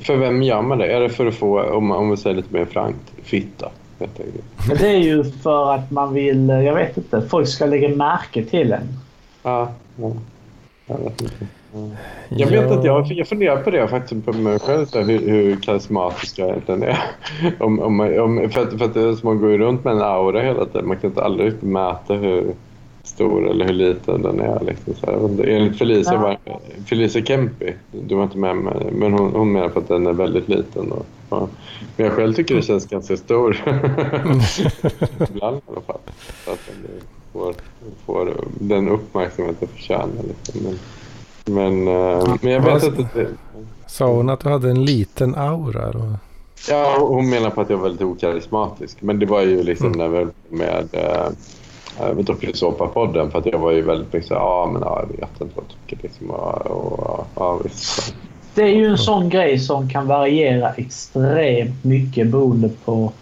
för vem gör man det? Är det för att få, om, om vi säger lite mer frankt, fitta? Men det är ju för att man vill, jag vet inte, folk ska lägga märke till en. Ja, ja. jag vet inte. Jag vet att jag, jag funderar på det faktiskt på mig själv, hur, hur karismatisk jag egentligen är. Om, om, om, för, att, för att man går ju runt med en aura hela tiden. Man kan inte aldrig mäta hur stor eller hur liten den är. Liksom, så här. Enligt Felicia, ja. var, Felicia Kempi, du var inte med mig, men hon, hon menar på att den är väldigt liten. Och, ja. Men jag själv tycker det känns ganska stor. Ibland i alla fall. Så att den får, får den uppmärksamhet den förtjänar. Liksom. Men, men, uh, men jag vet att det... Sa hon att du hade en liten aura? Då? Ja, hon menar på att jag var väldigt okarismatisk. Men det var ju liksom mm. när vi med uh, med Dokusåpa-podden för att jag var ju väldigt mycket såhär, ja ah, men ja, jag vet inte vad jag tycker liksom. Ah, och, och, ja, visst. Det är ju en sån grej som kan variera extremt mycket beroende på,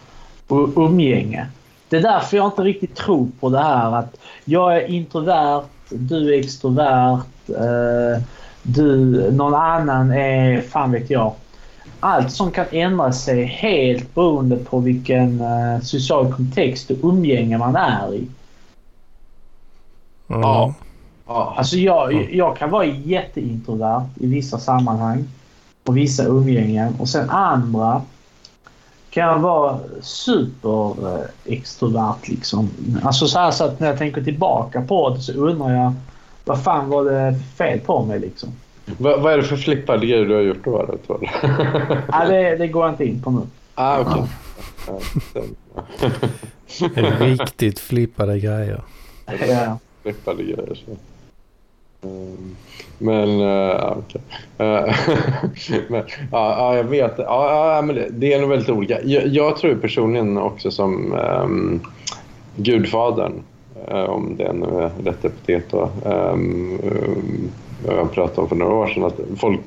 på umgänge. Det är därför jag inte riktigt tror på det här att jag är introvert, du är extrovert, eh, du, någon annan är, fan vet jag. Allt som kan ändra sig helt beroende på vilken eh, social kontext och umgänge man är i. Mm. Ja. Alltså jag, jag kan vara jätteintrovert i vissa sammanhang och vissa umgängen och sen andra kan jag vara superextrovert liksom. Alltså så här så att när jag tänker tillbaka på det så undrar jag vad fan var det fel på mig liksom. Va, vad är det för flippade grejer du har gjort då? Tror ja, det, det går jag inte in på nu. Ah. Okay. Riktigt flippade grejer. Ja. Flippade grejer. Så. Ehm, men, uh, okay. uh, men ja, jag vet. Ja, men det, det är nog väldigt olika. Jag, jag tror personligen också som um, Gudfadern eh, om det nu är eh, rätt epitet då. Um, jag pratade om för några år sedan att folk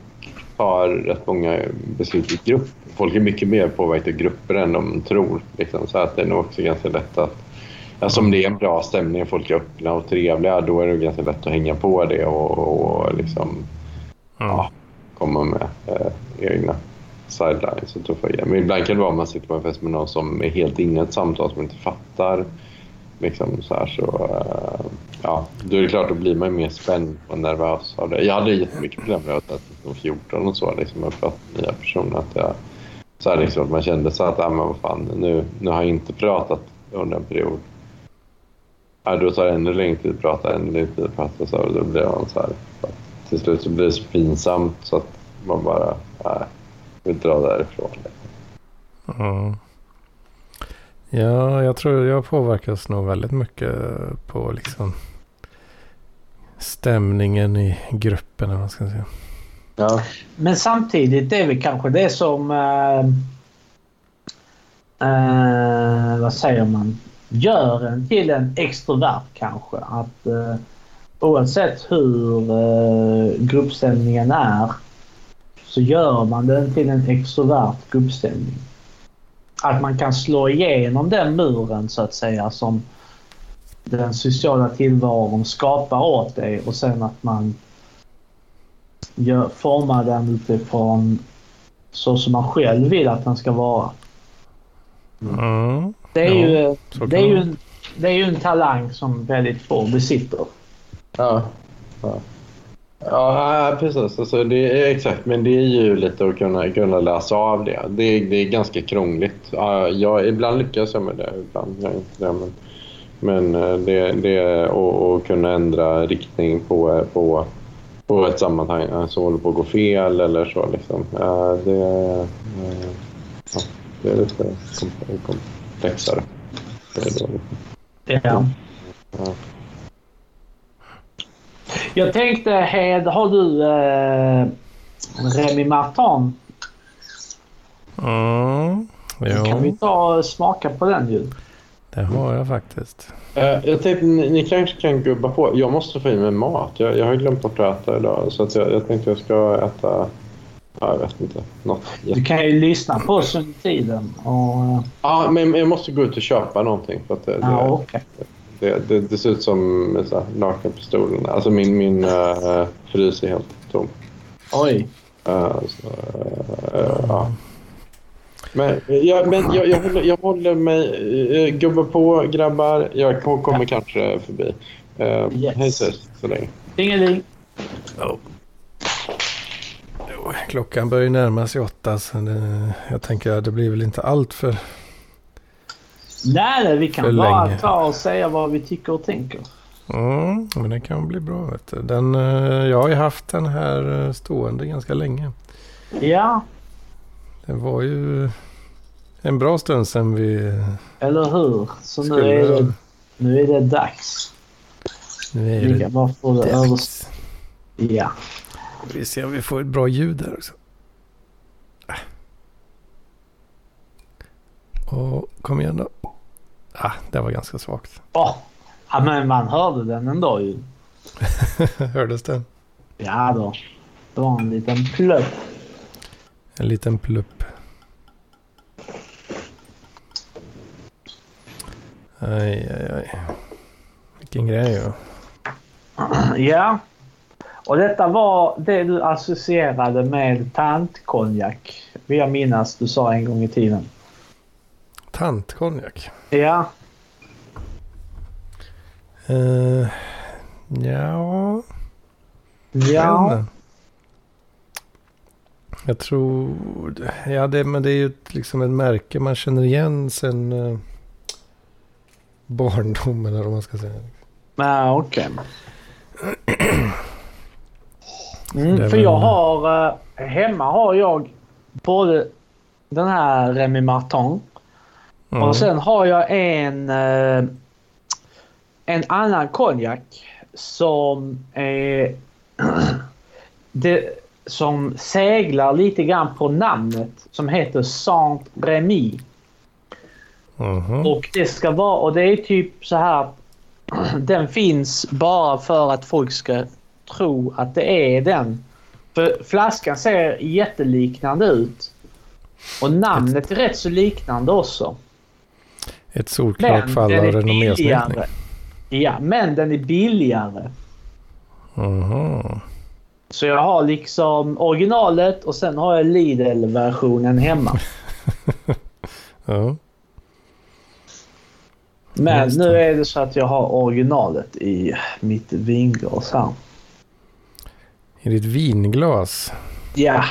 tar rätt många beslut i grupp. Folk är mycket mer påverkade i grupper än de tror. Liksom. Så att det är nog också ganska lätt att Alltså om det är en bra stämning, folk är öppna och trevliga, då är det ganska lätt att hänga på det och, och liksom mm. ja, komma med eh, egna sidelines och tuffa grejer. Men ibland kan det vara om man sitter på en fest med någon som är helt inne i ett samtal som inte fattar Liksom så här, så, uh, ja, då är det klart, då blir man mer spänd och nervös av det. Jag hade jättemycket problem med att jag 14 och så, liksom, att prata med nya personer. Att jag, så här, liksom, man kände så att, ah, men vad fan, nu, nu har jag inte pratat under en period. Ja, då tar det ännu längre tid att prata, ännu längre tid att prata. Så, då blir man så här, till slut så blir det så pinsamt så att man bara, nej, vill dra därifrån. Mm. Ja, jag tror jag påverkas nog väldigt mycket på liksom stämningen i gruppen. Eller vad ska säga. Ja. Men samtidigt är vi kanske det som... Eh, eh, vad säger man? Gör en till en extrovert kanske. Att eh, oavsett hur eh, gruppstämningen är så gör man den till en extrovert gruppstämning att man kan slå igenom den muren så att säga som den sociala tillvaron skapar åt dig och sen att man gör, formar den utifrån så som man själv vill att den ska vara. Mm. Det, är ja, ju, det, är ju en, det är ju en talang som väldigt få besitter. Ja. ja. Ja, precis. Alltså, det är, exakt, men det är ju lite att kunna, kunna läsa av det. Det är, det är ganska krångligt. Jag, ibland lyckas jag med det, ibland jag inte det. Men, men eh, det, det är att kunna ändra riktning på, på, på ett sammanhang som håller på att gå fel eller så. Liksom. Det, ja, det är lite komplexare. Det är då. Ja. ja. Jag tänkte, Hed, har du eh, Remy Martin? Mm, jo. Kan vi ta och smaka på den ju? Det har jag faktiskt. Uh, jag tänkte ni, ni, kanske kan gubba på. Jag måste få i mig mat. Jag, jag har glömt bort att äta idag. Så att jag, jag tänkte jag ska äta... Ja, jag vet inte. Något. Du kan ju lyssna på oss under tiden. Och... Ja, men jag måste gå ut och köpa någonting. För att det, ja, det, okay. Det, det, det, ser ut som nakenpistolen. Alltså min, min uh, frys är helt tom. Oj. Alltså, uh, ja. Men, ja, men jag, jag, håller, jag håller mig... Uh, gubba på, grabbar. Jag kommer ja. kanske förbi. Uh, yes. Hej så, så länge. Ingenting. Oh. Klockan börjar närma sig åtta så det, jag tänker att det blir väl inte allt för Nej, vi kan bara länge. ta och säga vad vi tycker och tänker. Mm, men det kan bli bra. Vet du. Den, eh, jag har ju haft den här eh, stående ganska länge. Ja. Det var ju en bra stund sedan vi... Eller hur? Så nu är, det, nu är det dags. Nu är det vi bara få det dags. Ja. Vi ser om vi får ett bra ljud här också. Och kom igen då. Ah, det var ganska svagt. Oh. Ja, men man hörde den ändå ju. Hördes den? Ja då. Det var en liten plupp. En liten plupp. Aj, aj, aj. Vilken grej ju. Ja. Och detta var det du associerade med tantkonjak. Vill jag minnas du sa en gång i tiden. Tantkonjak? Ja. Uh, ja. Ja. Jag tror... Ja, det, men det är ju liksom ett märke man känner igen sen uh, barndomen, eller vad man ska säga. Nej, okej. Okay. Mm, för jag har... Uh, hemma har jag både den här Remy Martin mm. och sen har jag en... Uh, en annan konjak som är... det, som seglar lite grann på namnet som heter Saint-Remy. Mm -hmm. Och det ska vara... Och det är typ så här... Den finns bara för att folk ska tro att det är den. För flaskan ser jätteliknande ut. Och namnet är rätt så liknande också. Ett solklart fall av renommésminkning. Ja, men den är billigare. Aha. Så jag har liksom originalet och sen har jag Lidl-versionen hemma. ja. Men nu är det så att jag har originalet i mitt vinglas här. I ditt vinglas? Ja.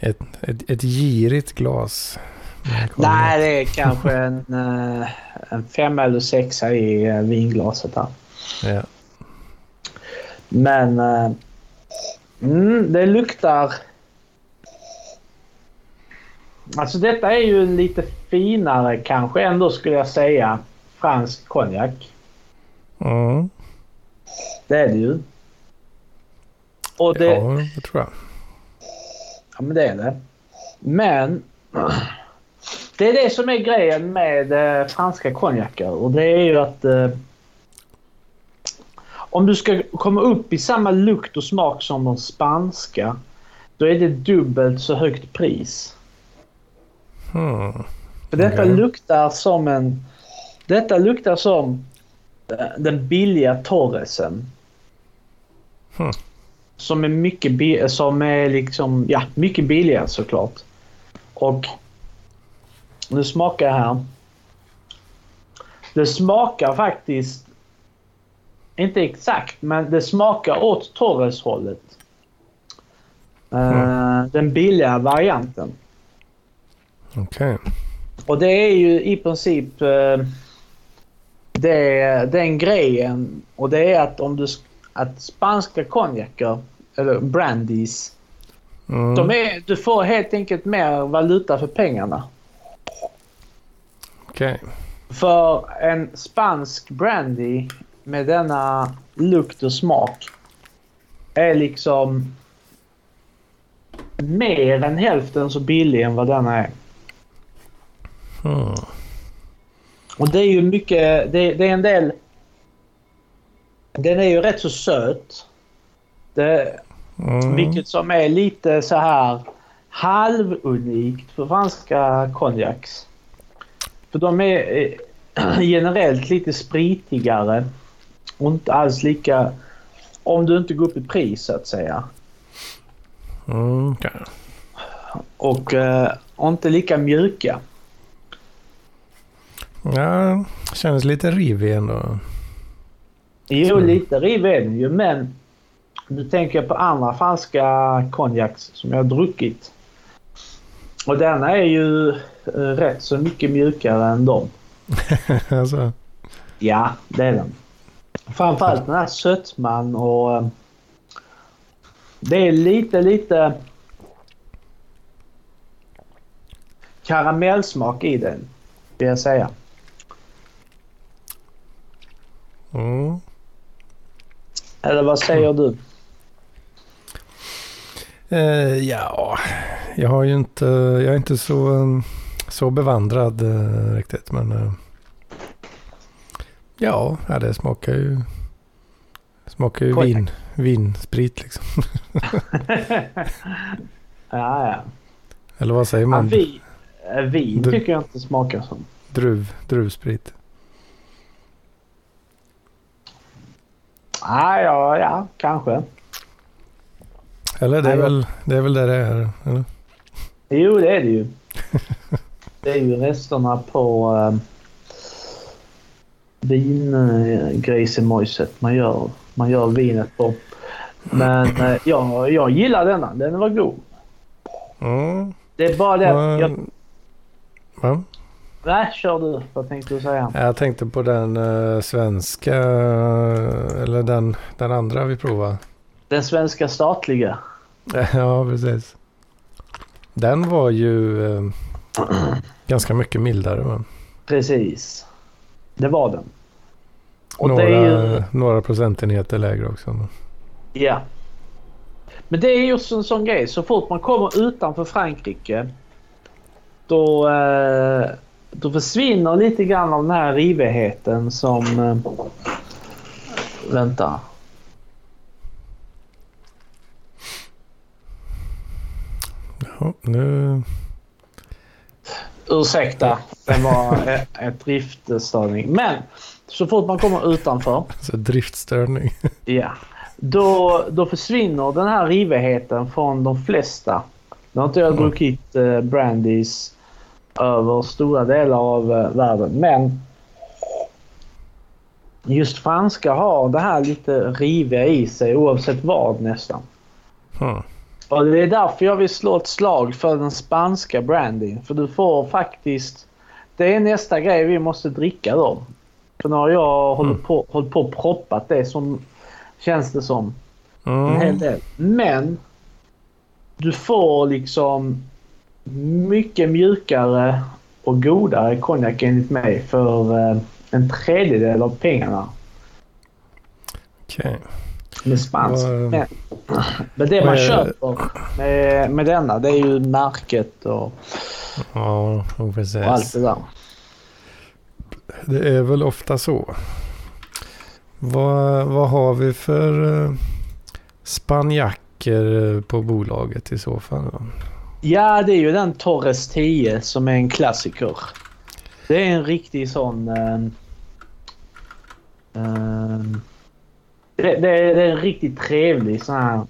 Ett, ett, ett girigt glas? Nej, det är kanske en, eh, en femma eller sexa i eh, vinglaset här. Ja. Men eh, mm, det luktar... Alltså detta är ju en lite finare kanske ändå skulle jag säga fransk konjak. Mm. Det är det ju. Och det, ja, det tror jag. Ja, men det är det. Men det är det som är grejen med eh, franska konjaker och det är ju att eh, om du ska komma upp i samma lukt och smak som de spanska då är det dubbelt så högt pris. Hmm. För detta okay. luktar som en... Detta luktar som eh, den billiga Torresen. Hmm. Som är mycket, som är liksom, ja, mycket billigare såklart. Och nu smakar jag här. Det smakar faktiskt, inte exakt, men det smakar åt Torres-hållet. Mm. Uh, den billiga varianten. Okej. Okay. Och det är ju i princip uh, det, den grejen. Och det är att om du att spanska konjaker, eller brandies, mm. de är, du får helt enkelt mer valuta för pengarna. Okej. Okay. För en spansk brandy med denna lukt och smak är liksom mer än hälften så billig än vad denna är. Hmm. Och det är ju mycket, det, det, är en del... Den är ju rätt så söt. Det, mm. Vilket som är lite så här halvunikt för franska konjaks. För de är eh, generellt lite spritigare och inte alls lika... Om du inte går upp i pris så att säga. Mm, okay. Och, eh, och inte lika mjuka. Ja, känns lite rivig ändå. Jo, lite rivig är den ju, men nu tänker jag på andra franska konjaks som jag har druckit. Och denna är ju eh, rätt så mycket mjukare än dem. alltså. Ja, det är den. Framförallt den här sötman och... Eh, det är lite, lite karamellsmak i den, vill jag säga. Mm. Eller vad säger du? Uh, ja, jag har ju inte, jag är inte så, så bevandrad uh, riktigt. Men uh, ja, det smakar ju, smakar ju vin, vinsprit liksom. ja, ja. Eller vad säger man? Ja, vi, vin tycker jag inte smakar som. Druv, druvsprit. Ah, ja, ja, kanske. Eller det är, väl, det är väl det det är? Eller? Jo, det är det ju. det är ju resterna på äh, vingrisemojset man gör, man gör vinet på. Men äh, ja, jag gillar denna. Den var god. Mm. Det är bara det att jag... Va? Nej, kör du. Vad tänkte du säga? Jag tänkte på den uh, svenska, eller den, den andra vi provade. Den svenska statliga? ja, precis. Den var ju uh, ganska mycket mildare. Men... Precis. Det var den. Och några, ju... några procentenheter lägre också. Ja. Men det är just en sån grej. Så fort man kommer utanför Frankrike då, eh, då försvinner lite grann av den här rivigheten som... Eh, vänta. Ja, nu... Ursäkta, det var ett, ett driftstörning. Men så fort man kommer utanför. Så driftstörning. Ja. Då, då försvinner den här rivigheten från de flesta. Nu har inte jag druckit eh, brandys över stora delar av eh, världen. Men just franska har det här lite riviga i sig oavsett vad nästan. Hmm. Och det är därför jag vill slå ett slag för den spanska brandyn. För du får faktiskt... Det är nästa grej vi måste dricka då. För nu har jag mm. hållit, på, hållit på och proppat det som... Känns det som. Mm. En hel del. Men du får liksom mycket mjukare och godare konjak enligt mig för eh, en tredjedel av pengarna. Okej. Okay. Med spansk. Uh, men, men det man uh, köper med, med denna det är ju märket och, ja, och allt det där. Det är väl ofta så. Vad, vad har vi för uh, spanjacker på bolaget i så fall? Ja, det är ju den Torres 10 som är en klassiker. Det är en riktig sån... Uh, uh, det, det, är, det, är en riktigt trevlig sån här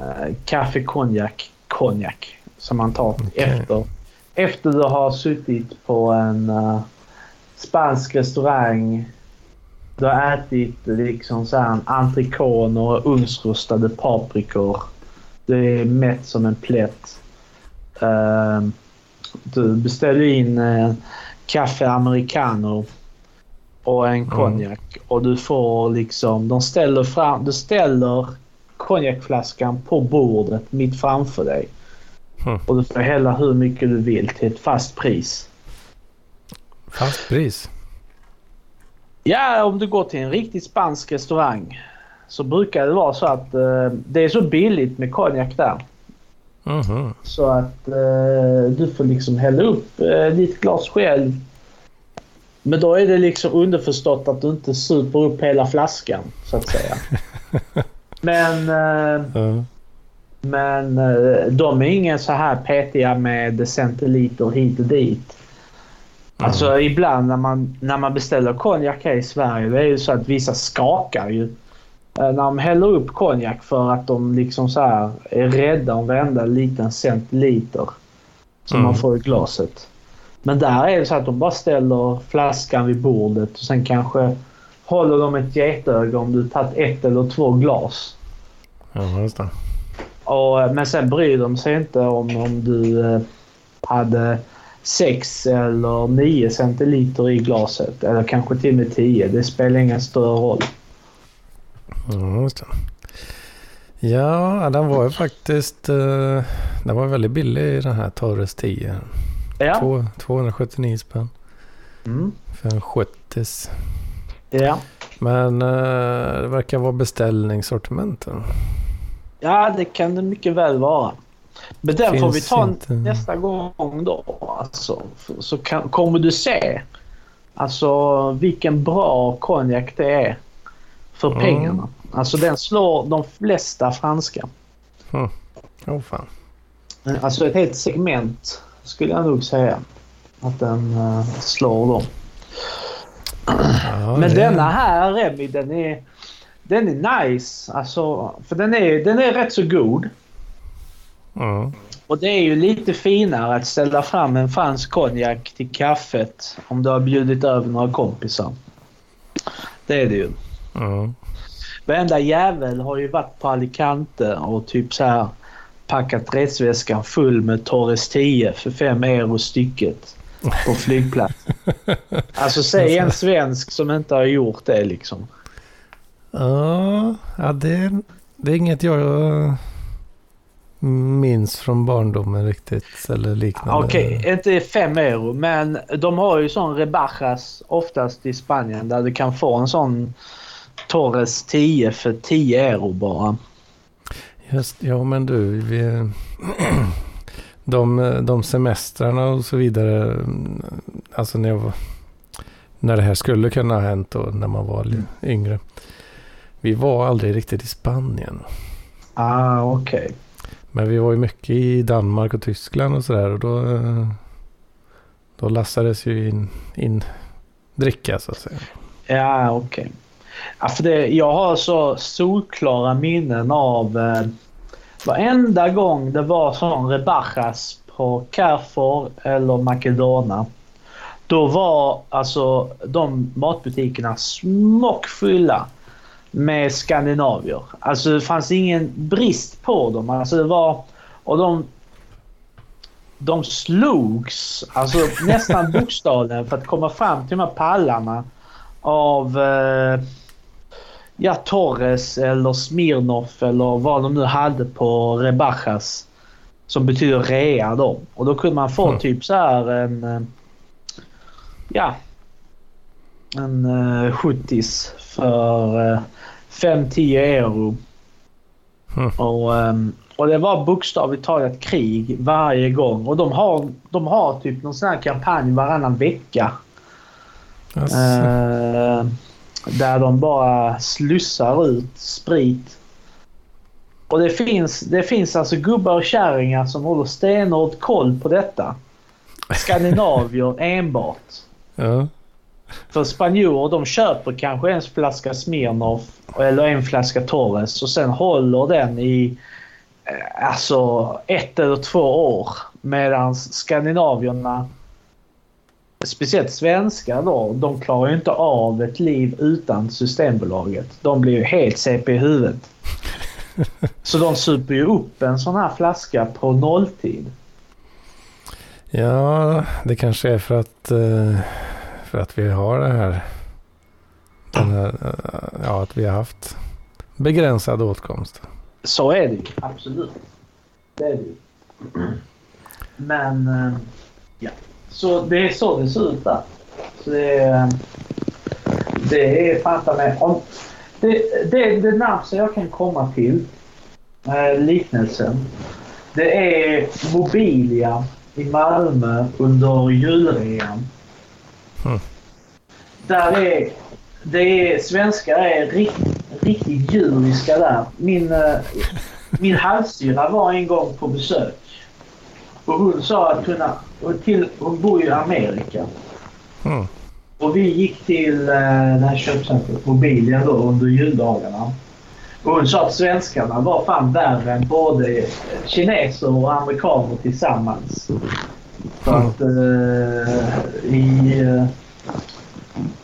uh, kaffe konjak konjak som man tar okay. efter, efter du har suttit på en uh, spansk restaurang. Du har ätit liksom så här entrecote och ugnsrostade paprikor du är mätt som en plätt. Uh, du beställer in uh, kaffe americano och en mm. konjak. Mm. Och du får liksom... De ställer fram... Du ställer konjakflaskan på bordet mitt framför dig. Mm. Och du får hälla hur mycket du vill till ett fast pris. Fast pris? Ja, om du går till en riktigt spansk restaurang så brukar det vara så att eh, det är så billigt med konjak där. Mm -hmm. Så att eh, du får liksom hälla upp eh, ditt glas själv. Men då är det liksom underförstått att du inte super upp hela flaskan så att säga. men mm. men eh, de är ingen så här petiga med centiliter hit och dit. Mm. Alltså ibland när man, när man beställer konjak här i Sverige det är ju så att vissa skakar ju Eh, när de häller upp konjak för att de liksom så här är rädda om varenda liten centiliter som mm. man får i glaset. Men där är det så att de bara ställer flaskan vid bordet och sen kanske håller de ett getöga om du tagit ett eller två glas. Ja, just det. Och, eh, men sen bryr de sig inte om om du eh, hade 6 eller 9 centiliter i glaset. Eller kanske till och med 10. Det spelar ingen större roll. Det. Ja, den var ju faktiskt... Uh, den var väldigt billig den här Torres 10. Ja. Två, 279 spänn. Mm. För en 70 Ja. Men uh, det verkar vara beställningssortimenten. Ja, det kan det mycket väl vara. Men den Finns får vi ta inte... nästa gång då. Alltså, så kan, kommer du se alltså, vilken bra konjak det är för mm. Alltså den slår de flesta franska. Mm. Oh, fan. Alltså ett helt segment skulle jag nog säga att den uh, slår dem. Ja, Men det... denna här Remi den är, den är nice. Alltså, för den är, den är rätt så god. Mm. Och det är ju lite finare att ställa fram en fransk konjak till kaffet om du har bjudit över några kompisar. Det är det ju. Mm. Varenda jävel har ju varit på Alicante och typ så här packat resväskan full med Torres 10 för 5 euro stycket på flygplatsen. alltså säg en svensk som inte har gjort det liksom. Ja, det, det är inget jag minns från barndomen riktigt eller liknande. Okej, okay, inte 5 euro men de har ju sån rebajas oftast i Spanien där du kan få en sån Torres 10 för 10 euro bara. Just, ja men du, vi, de, de semestrarna och så vidare, alltså när, jag, när det här skulle kunna ha hänt då när man var mm. yngre. Vi var aldrig riktigt i Spanien. Ah, okej. Okay. Men vi var ju mycket i Danmark och Tyskland och sådär och då, då lassades ju in, in dricka så att säga. Ja, okej. Okay. Ja, för det, jag har så solklara minnen av eh, varenda gång det var sån rebajas på Carrefour eller Makedona. Då var alltså de matbutikerna smockfulla med skandinavier. Alltså det fanns ingen brist på dem. Alltså det var... Och de... De slogs, alltså nästan bokstavligen för att komma fram till de här pallarna av... Eh, ja, Torres eller Smirnov eller vad de nu hade på Rebajas. Som betyder rea då. Och då kunde man få mm. typ så här en... Eh, ja. En uh, 70 för uh, 5-10 euro. Mm. Och, um, och det var bokstavligt talat krig varje gång. Och de har, de har typ någon sån här kampanj varannan vecka. Alltså. Uh, där de bara slussar ut sprit. Och det finns, det finns alltså gubbar och kärringar som håller stenhårt koll på detta. Skandinavier enbart. Ja. För spanjorer de köper kanske en flaska Smirnoff eller en flaska Torres och sen håller den i eh, alltså ett eller två år. Medan skandinavierna speciellt svenskar då, de klarar ju inte av ett liv utan Systembolaget. De blir ju helt CP i huvudet. Så de super ju upp en sån här flaska på nolltid. Ja, det kanske är för att, eh, för att vi har det här, här eh, ja, att vi har haft begränsad åtkomst. Så är det ju, absolut. Det är det ju. Men, eh. Så det är så det ser ut där. Så det är... Det är fatta mig. Om, det, det, det närmaste jag kan komma till eh, liknelsen. Det är Mobilia i Malmö under julrean. Mm. Där är... Det är svenskar är riktigt, riktigt djuriska där. Min, eh, min halvsyra var en gång på besök. Och hon sa att kunna, till, hon bor i Amerika. Mm. Och vi gick till eh, det här köpcentret Mobilia då under juldagarna. Och hon sa att svenskarna var fan värre än både kineser och amerikaner tillsammans. För att uh, i, uh,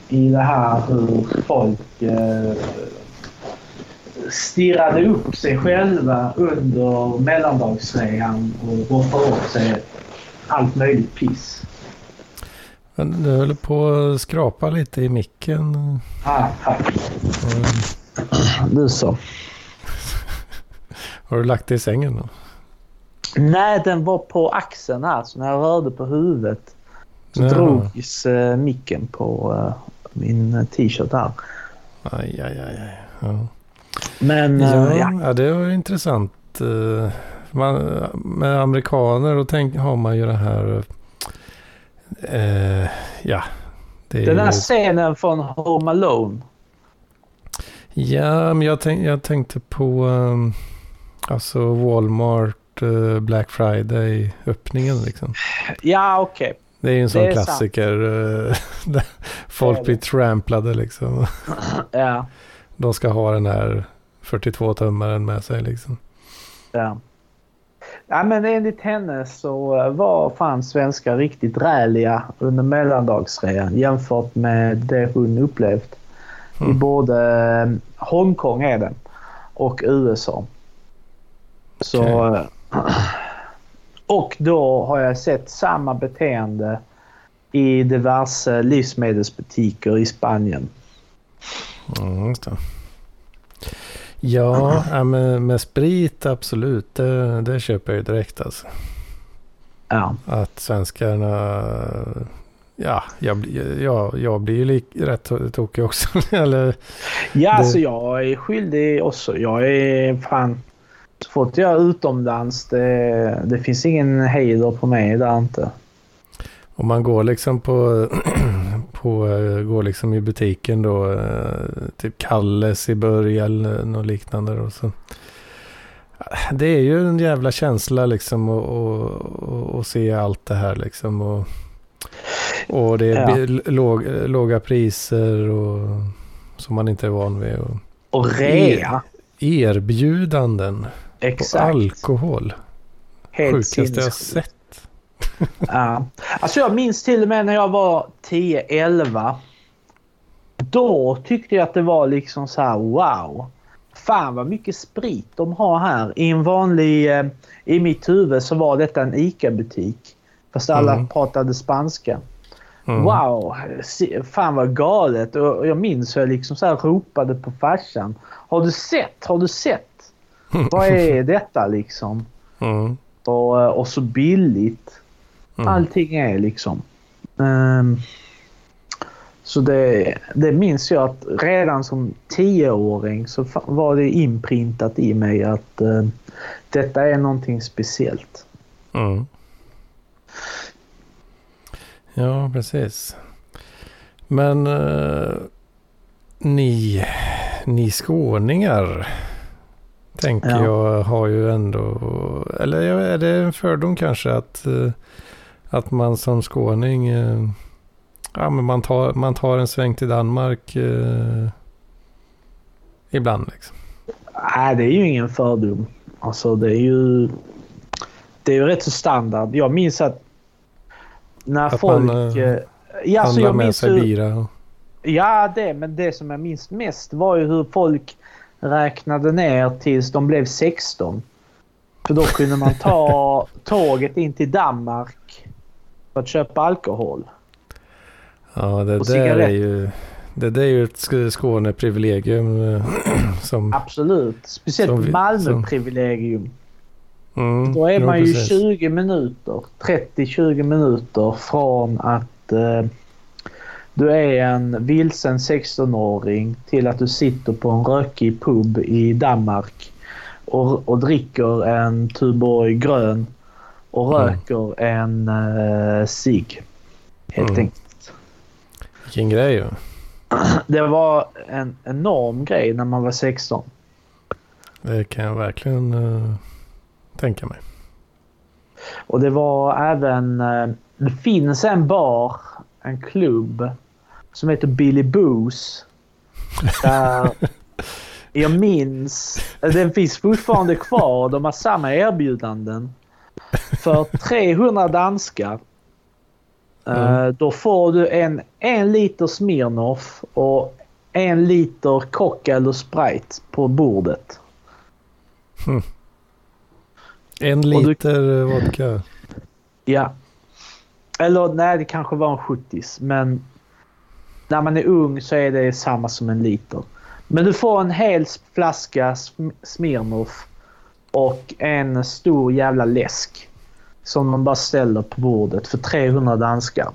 i det här hur folk uh, stirrade upp sig själva under mellandagsrean och roffade åt sig allt möjligt piss. Men du höll på att skrapa lite i micken. Ah, tack. Mm. Du så. Har du lagt dig i sängen då? Nej, den var på axeln här. Så när jag rörde på huvudet så ja. drogs uh, micken på uh, min t-shirt här. Aj, aj, aj. aj. Ja. Men uh, ja, ja. det var intressant. Man, med amerikaner då tänk, har man ju det här... ja. Det Den här ju... scenen från Home Alone. Ja, men jag, tänk, jag tänkte på um, alltså Walmart uh, Black Friday öppningen liksom. Ja, okej. Okay. Det är ju en sån klassiker. Folk blir tramplade liksom. ja. De ska ha den här 42-tummaren med sig liksom. Ja. Ja men enligt henne så var fan svenskar riktigt räliga under mellandagsrean jämfört med det hon upplevt. Mm. I både eh, Hongkong är det och USA. Så, okay. Och då har jag sett samma beteende i diverse livsmedelsbutiker i Spanien. Mm, just det. Ja, mm. med, med, sprit absolut. Det, det köper jag ju direkt alltså. Ja. Att svenskarna Ja, jag, jag, jag blir ju lik, rätt tokig också. Eller, ja, det... alltså jag är skyldig också. Jag är fan... Så fort jag är utomlands, det, det finns ingen heder på mig där inte. Om man går liksom på, på går liksom i butiken då, typ Kalles i Börje eller något liknande. Då, så. Det är ju en jävla känsla liksom att se allt det här liksom. Och, och det är ja. låg, låga priser och, som man inte är van vid. Och, och rea. erbjudanden Exakt. på alkohol. Helt Sjukaste jag sett. Ja. Alltså jag minns till och med när jag var 10-11. Då tyckte jag att det var liksom så här wow. Fan vad mycket sprit de har här. I en vanlig... Eh, I mitt huvud så var detta en ICA-butik. Fast alla mm. pratade spanska. Mm. Wow, fan vad galet. Och jag minns hur jag liksom så här ropade på farsan. Har du sett? Har du sett? vad är detta liksom? Mm. Och, och så billigt. Mm. Allting är liksom. Um, så det, det minns jag att redan som tioåring så var det inprintat i mig att uh, detta är någonting speciellt. Mm. Ja, precis. Men uh, ni, ni skåningar tänker ja. jag har ju ändå, eller är det en fördom kanske att, uh, att man som skåning, uh, ja men man tar, man tar en sväng till Danmark ibland liksom. Nej, det är ju ingen fördom. Alltså det är ju, det är ju rätt så standard. Jag minns att när att folk... Man, äh, ja, så jag med sig hur, bira. Ja, det. Men det som jag minns mest var ju hur folk räknade ner tills de blev 16. För då kunde man ta tåget in till Danmark för att köpa alkohol. Ja, det där är ju... Det där är ju ett Skåneprivilegium. Eh, som, Absolut. Speciellt Malmö-privilegium. Mm, Då är man ju precis. 20 minuter, 30-20 minuter från att eh, du är en vilsen 16-åring till att du sitter på en rökig pub i Danmark och, och dricker en Tuborg grön och mm. röker en uh. Helt mm. enkelt. Vilken grej ju. Det var en enorm grej när man var 16. Det kan jag verkligen uh tänka mig. Och det var även... Eh, det finns en bar, en klubb, som heter Billy Boos. Där, Jag minns, den finns fortfarande kvar. De har samma erbjudanden. För 300 danskar mm. då får du en en liter Smirnoff och en liter Coca eller Sprite på bordet. Mm. En liter du, vodka? Ja. Eller nej, det kanske var en 70 men när man är ung så är det samma som en liter. Men du får en hel flaska Smirnoff och en stor jävla läsk. Som man bara ställer på bordet för 300 danskar.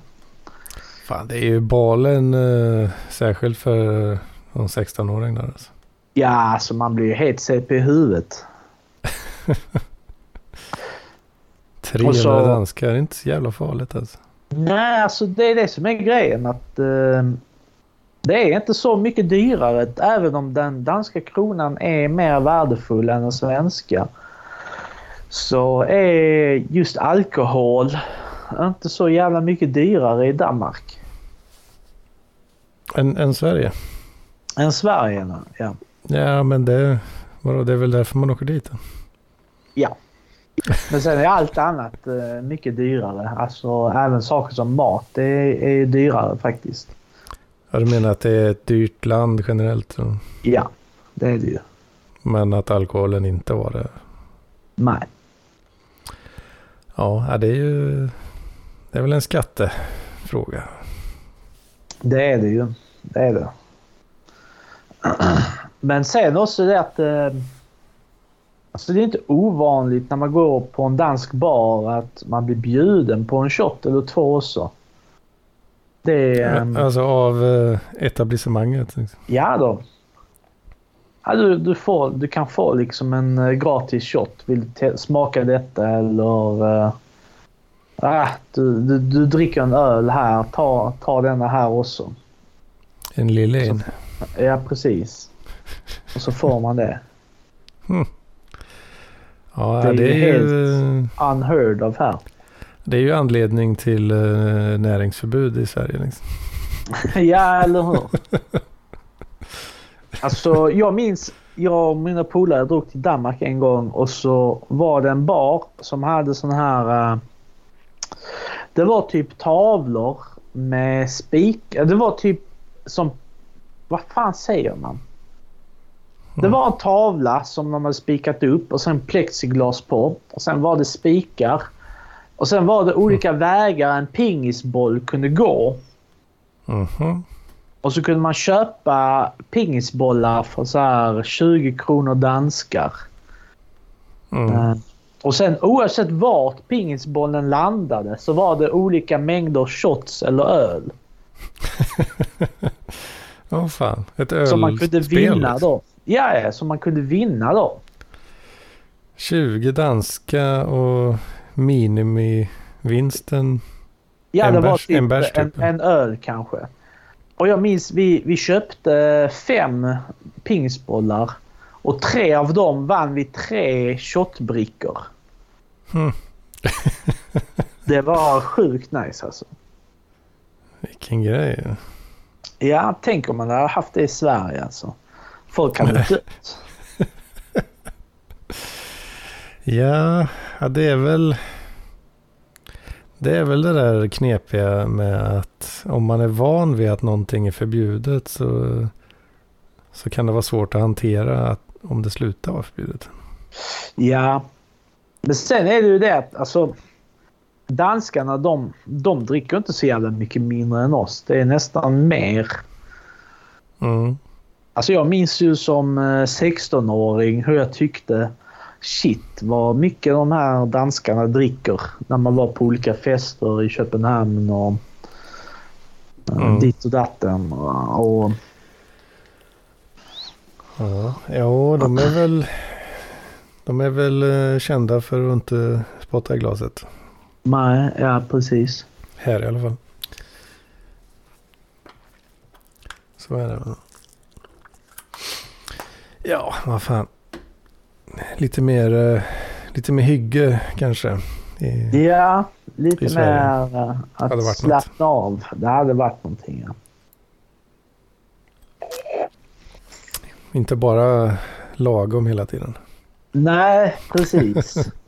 Fan, det är ju balen eh, särskilt för en 16-åring där alltså. Ja, alltså man blir ju helt CP i huvudet. 300 så, danskar är inte så jävla farligt alltså. Nej, alltså det är det som är grejen. att eh, Det är inte så mycket dyrare även om den danska kronan är mer värdefull än den svenska. Så är just alkohol inte så jävla mycket dyrare i Danmark. Än, än Sverige? Än Sverige, ja. Ja, men det, vadå, det är väl därför man åker dit? Ja. Men sen är allt annat eh, mycket dyrare. Alltså även saker som mat det är, är dyrare faktiskt. Ja, du menar att det är ett dyrt land generellt? Ja, det är det ju. Men att alkoholen inte var det? Nej. Ja, det är ju... Det är väl en skattefråga. Det är det ju. Det är det. Men sen också det att... Eh, alltså det är inte ovanligt när man går på en dansk bar att man blir bjuden på en shot eller två också. Det är... Um, alltså av eh, etablissemanget? Liksom. Ja då. Ja, du, du, får, du kan få liksom en uh, gratis shot. Vill du smaka detta eller... Uh, ah, du, du, du, dricker en öl här. Ta, ta denna här också. En lille Ja, precis. Och så får man det. Mm. Ja, det är, det är ju helt unheard of här. Det är ju anledning till näringsförbud i Sverige. Liksom. ja, eller hur? Alltså, jag minns, jag och mina polare drog till Danmark en gång och så var det en bar som hade sån här... Uh, det var typ tavlor med spik. Det var typ som... Vad fan säger man? Det var en tavla som de hade spikat upp och sen plexiglas på. Och Sen var det spikar. Och sen var det olika vägar en pingisboll kunde gå. Mm -hmm. Och så kunde man köpa pingisbollar för så här 20 kronor danskar. Mm. Uh, och sen oavsett vart pingisbollen landade så var det olika mängder shots eller öl. Åh oh, fan, ett ölspel. Som man kunde vinna då. Ja, ja, som man kunde vinna då. 20 danska och minimivinsten. Ja, en det var typ en, bärs, typ. en, en öl kanske. Och jag minns vi, vi köpte fem pingsbollar och tre av dem vann vi tre shotbrickor. Mm. det var sjukt nice alltså. Vilken grej. Ja, tänk om man hade haft det i Sverige alltså. Folk hade dött. ja, ja, det är väl... Det är väl det där knepiga med att om man är van vid att någonting är förbjudet så, så kan det vara svårt att hantera att, om det slutar vara förbjudet. Ja, men sen är det ju det att alltså, danskarna de, de dricker inte så jävla mycket mindre än oss. Det är nästan mer. Mm. Alltså jag minns ju som 16-åring eh, hur jag tyckte shit vad mycket de här danskarna dricker när man var på olika fester i Köpenhamn och eh, mm. ditt och datten. Och, Ja, ja, de är väl de är väl eh, kända för att inte spotta i glaset. Nej, ja precis. Här i alla fall. Så är det. Ja, vad fan. Lite mer, uh, lite mer hygge kanske. I, ja, lite mer uh, att slappna av. Det hade varit någonting. Ja. Inte bara lagom hela tiden. Nej, precis.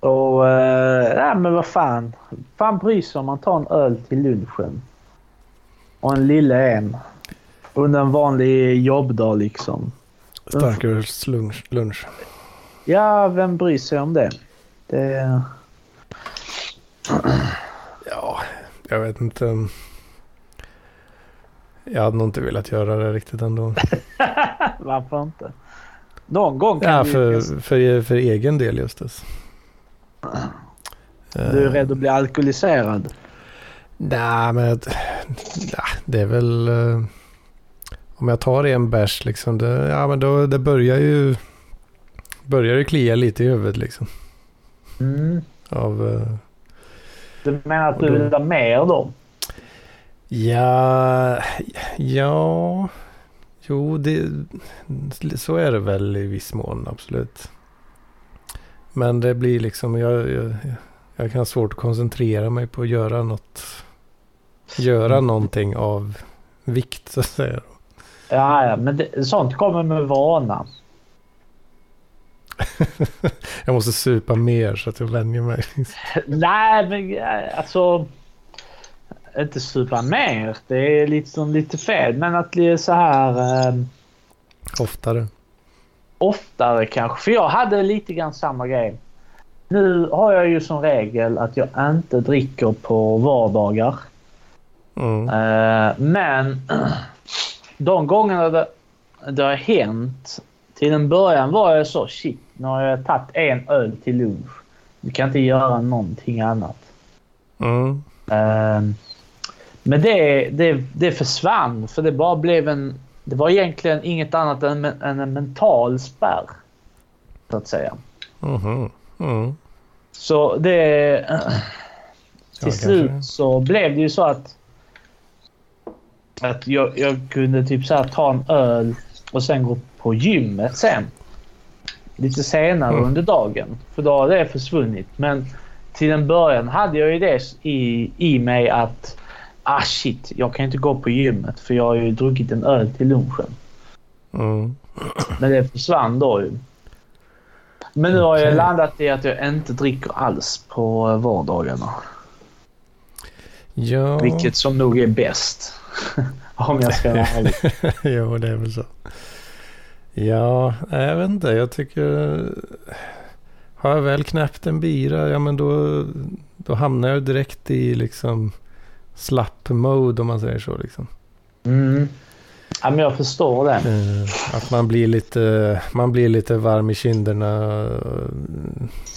Och, eh, nej men vad fan. Fan bryr sig om man tar en öl till lunchen. Och en lille en. Under en vanlig jobbdag liksom. Starkölslunch. Lunch. Ja, vem bryr sig om det? Det... Ja, jag vet inte. Jag hade nog inte velat göra det riktigt ändå. Varför inte? Någon gång kan ja, för, för, för egen del just det. Du är uh, rädd att bli alkoholiserad? Nej, men nej, det är väl... Om jag tar en bärs liksom, det, ja men då det börjar ju... Börjar ju klia lite i huvudet liksom. Mm. Av... Uh, du menar att du vill ha mer då? Ja, ja, jo, det, så är det väl i viss mån, absolut. Men det blir liksom, jag, jag, jag kan ha svårt att koncentrera mig på att göra något, göra mm. någonting av vikt så att säga. Ja, ja men det, sånt kommer med vana. jag måste supa mer så att jag vänjer mig. Nej, men alltså inte supa mer. Det är liksom lite fel. Men att bli så här... Eh, oftare. Oftare kanske. För jag hade lite grann samma grej. Nu har jag ju som regel att jag inte dricker på vardagar. Mm. Eh, men de gångerna det, det har hänt. Till en början var jag så shit, nu har jag tagit en öl till lunch. Du kan inte göra någonting annat. Mm. Uh, men det, det, det försvann för det bara blev en... Det var egentligen inget annat än, än en mental spärr. Så att säga. Mm. Mm. Så det... Till ja, slut kanske. så blev det ju så att... Att jag, jag kunde typ så ta en öl och sen gå på gymmet sen. Lite senare mm. under dagen. För då har det försvunnit. Men till en början hade jag ju det i, i mig att ah shit, jag kan inte gå på gymmet för jag har ju druckit en öl till lunchen. Mm. Men det försvann då ju. Men nu har jag landat i att jag inte dricker alls på vardagarna. Ja. Vilket som nog är bäst. Om jag ska vara ärlig. jo, det är väl så. Ja, jag vet inte. Jag tycker... Har jag väl knäppt en bira, ja men då, då hamnar jag direkt i liksom slapp mode om man säger så. Liksom. Mm. Ja, men jag förstår det. Eh, att man blir lite, man blir lite varm i kinderna.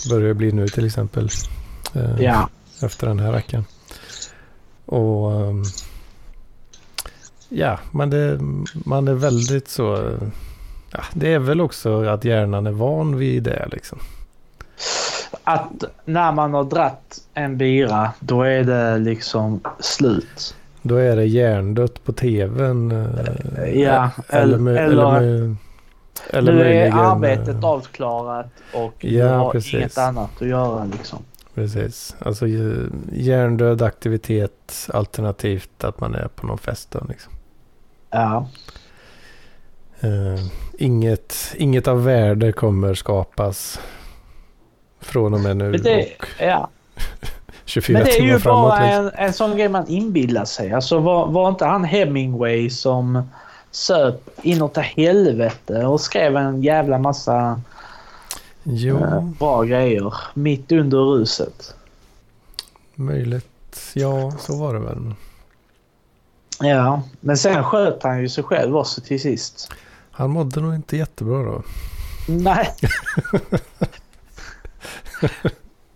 Börjar bli nu till exempel. Eh, ja. Efter den här veckan. Och ehm, ja, men det, man är väldigt så. Ja, det är väl också att hjärnan är van vid det liksom att när man har dratt en bira, då är det liksom slut. Då är det hjärndött på tvn. Eh, ja, eller, med, eller, med, eller nu är arbetet eh, avklarat och ja, du har precis. inget annat att göra liksom. Precis, alltså hjärndöd aktivitet alternativt att man är på någon fest då liksom. Ja. Uh, inget, inget av värde kommer skapas från och med nu. Men det, och ja. 24 Men det är ju framåt, bara en, en sån grej man inbillar sig. Alltså var, var inte han Hemingway som söp inåt helvete och skrev en jävla massa jo. Äh, bra grejer mitt under ruset? Möjligt. Ja, så var det väl. Ja, men sen sköt han ju sig själv också till sist. Han mådde nog inte jättebra då. Nej.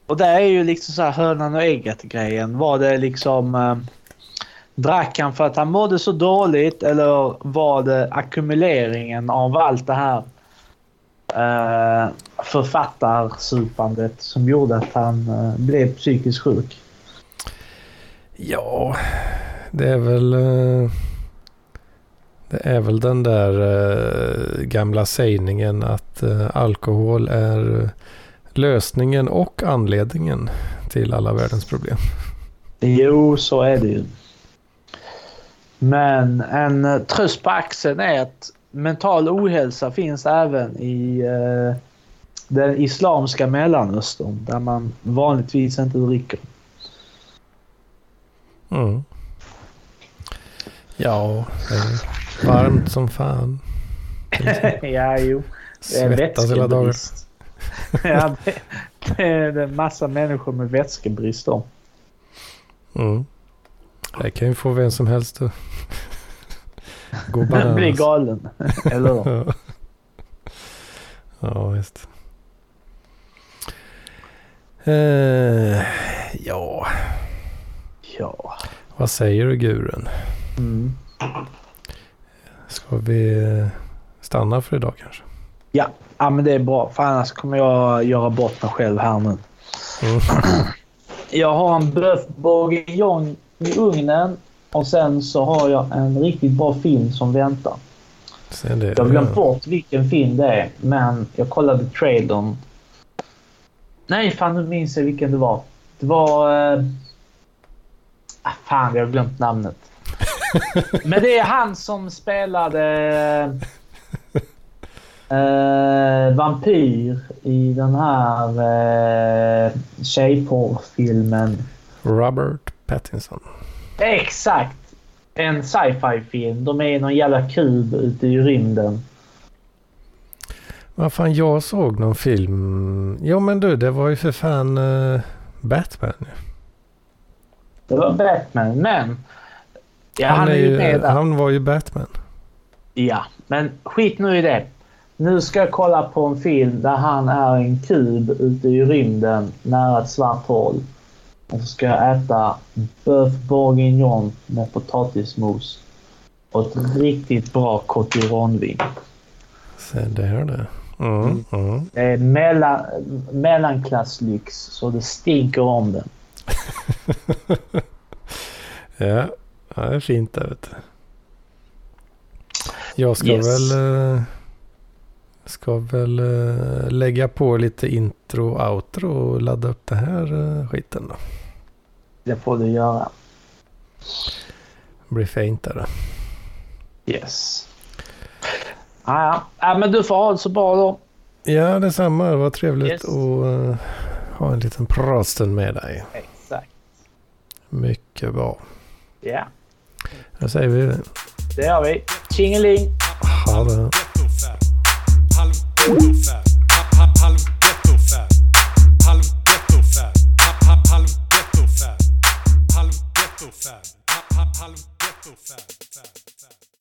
och det är ju liksom så här hönan och ägget grejen. Var det liksom... Eh, drack han för att han mådde så dåligt eller var det ackumuleringen av allt det här eh, författarsupandet som gjorde att han eh, blev psykiskt sjuk? Ja, det är väl... Eh, det är väl den där eh, gamla sägningen att eh, alkohol är lösningen och anledningen till alla världens problem. Jo, så är det ju. Men en tröst på axeln är att mental ohälsa finns även i den islamska Mellanöstern där man vanligtvis inte dricker. Mm. Ja, varmt som fan. ja, jo. Det är Svettas hela dagen. ja, det, det är en massa människor med vätskebrist om. Mm. Det kan ju få vem som helst att gå bananas. Bli galen. Eller hur? ja, visst. Uh, ja. Ja. Vad säger du guren? Mm. Ska vi stanna för idag kanske? Ja, ja men det är bra. För annars kommer jag göra bort mig själv här nu. Mm. Jag har en bœuf bourguignon i ugnen och sen så har jag en riktigt bra film som väntar. Det, jag har glömt bort vilken film det är, men jag kollade trailern. Nej, fan nu minns jag vilken det var. Det var... Ah, fan, jag har glömt namnet. Men det är han som spelade... Eh, vampyr i den här eh, tjejporrfilmen. Robert Pattinson. Exakt! En sci-fi film. De är i någon jävla kub ute i rymden. Vad fan, jag såg någon film. Ja men du, det var ju för fan uh, Batman. Det var Batman, men... Ja, han, han, är ju där. Han var ju Batman. Ja, men skit nu i det. Nu ska jag kolla på en film där han är en kub ute i rymden nära ett svart hål. Och så ska jag äta bœuf bourguignon med potatismos. Och ett riktigt bra cotironvin. Se där det. Mm, mm. Mm. Det är mellan, mellanklasslyx så det stinker om den. ja, det är fint det vet du. Jag ska yes. väl... Uh Ska väl uh, lägga på lite intro och outro och ladda upp det här uh, skiten då. Det får du göra. Det blir fint där. Yes. Ah, ja, ja, men du får ha det så bra då. Ja, detsamma. Det var trevligt yes. att ha en liten pratstund med dig. Exakt. Mycket bra. Ja. Yeah. Då säger vi det. Det gör vi. Tjingeling! Ha det. Halv ghetto fab.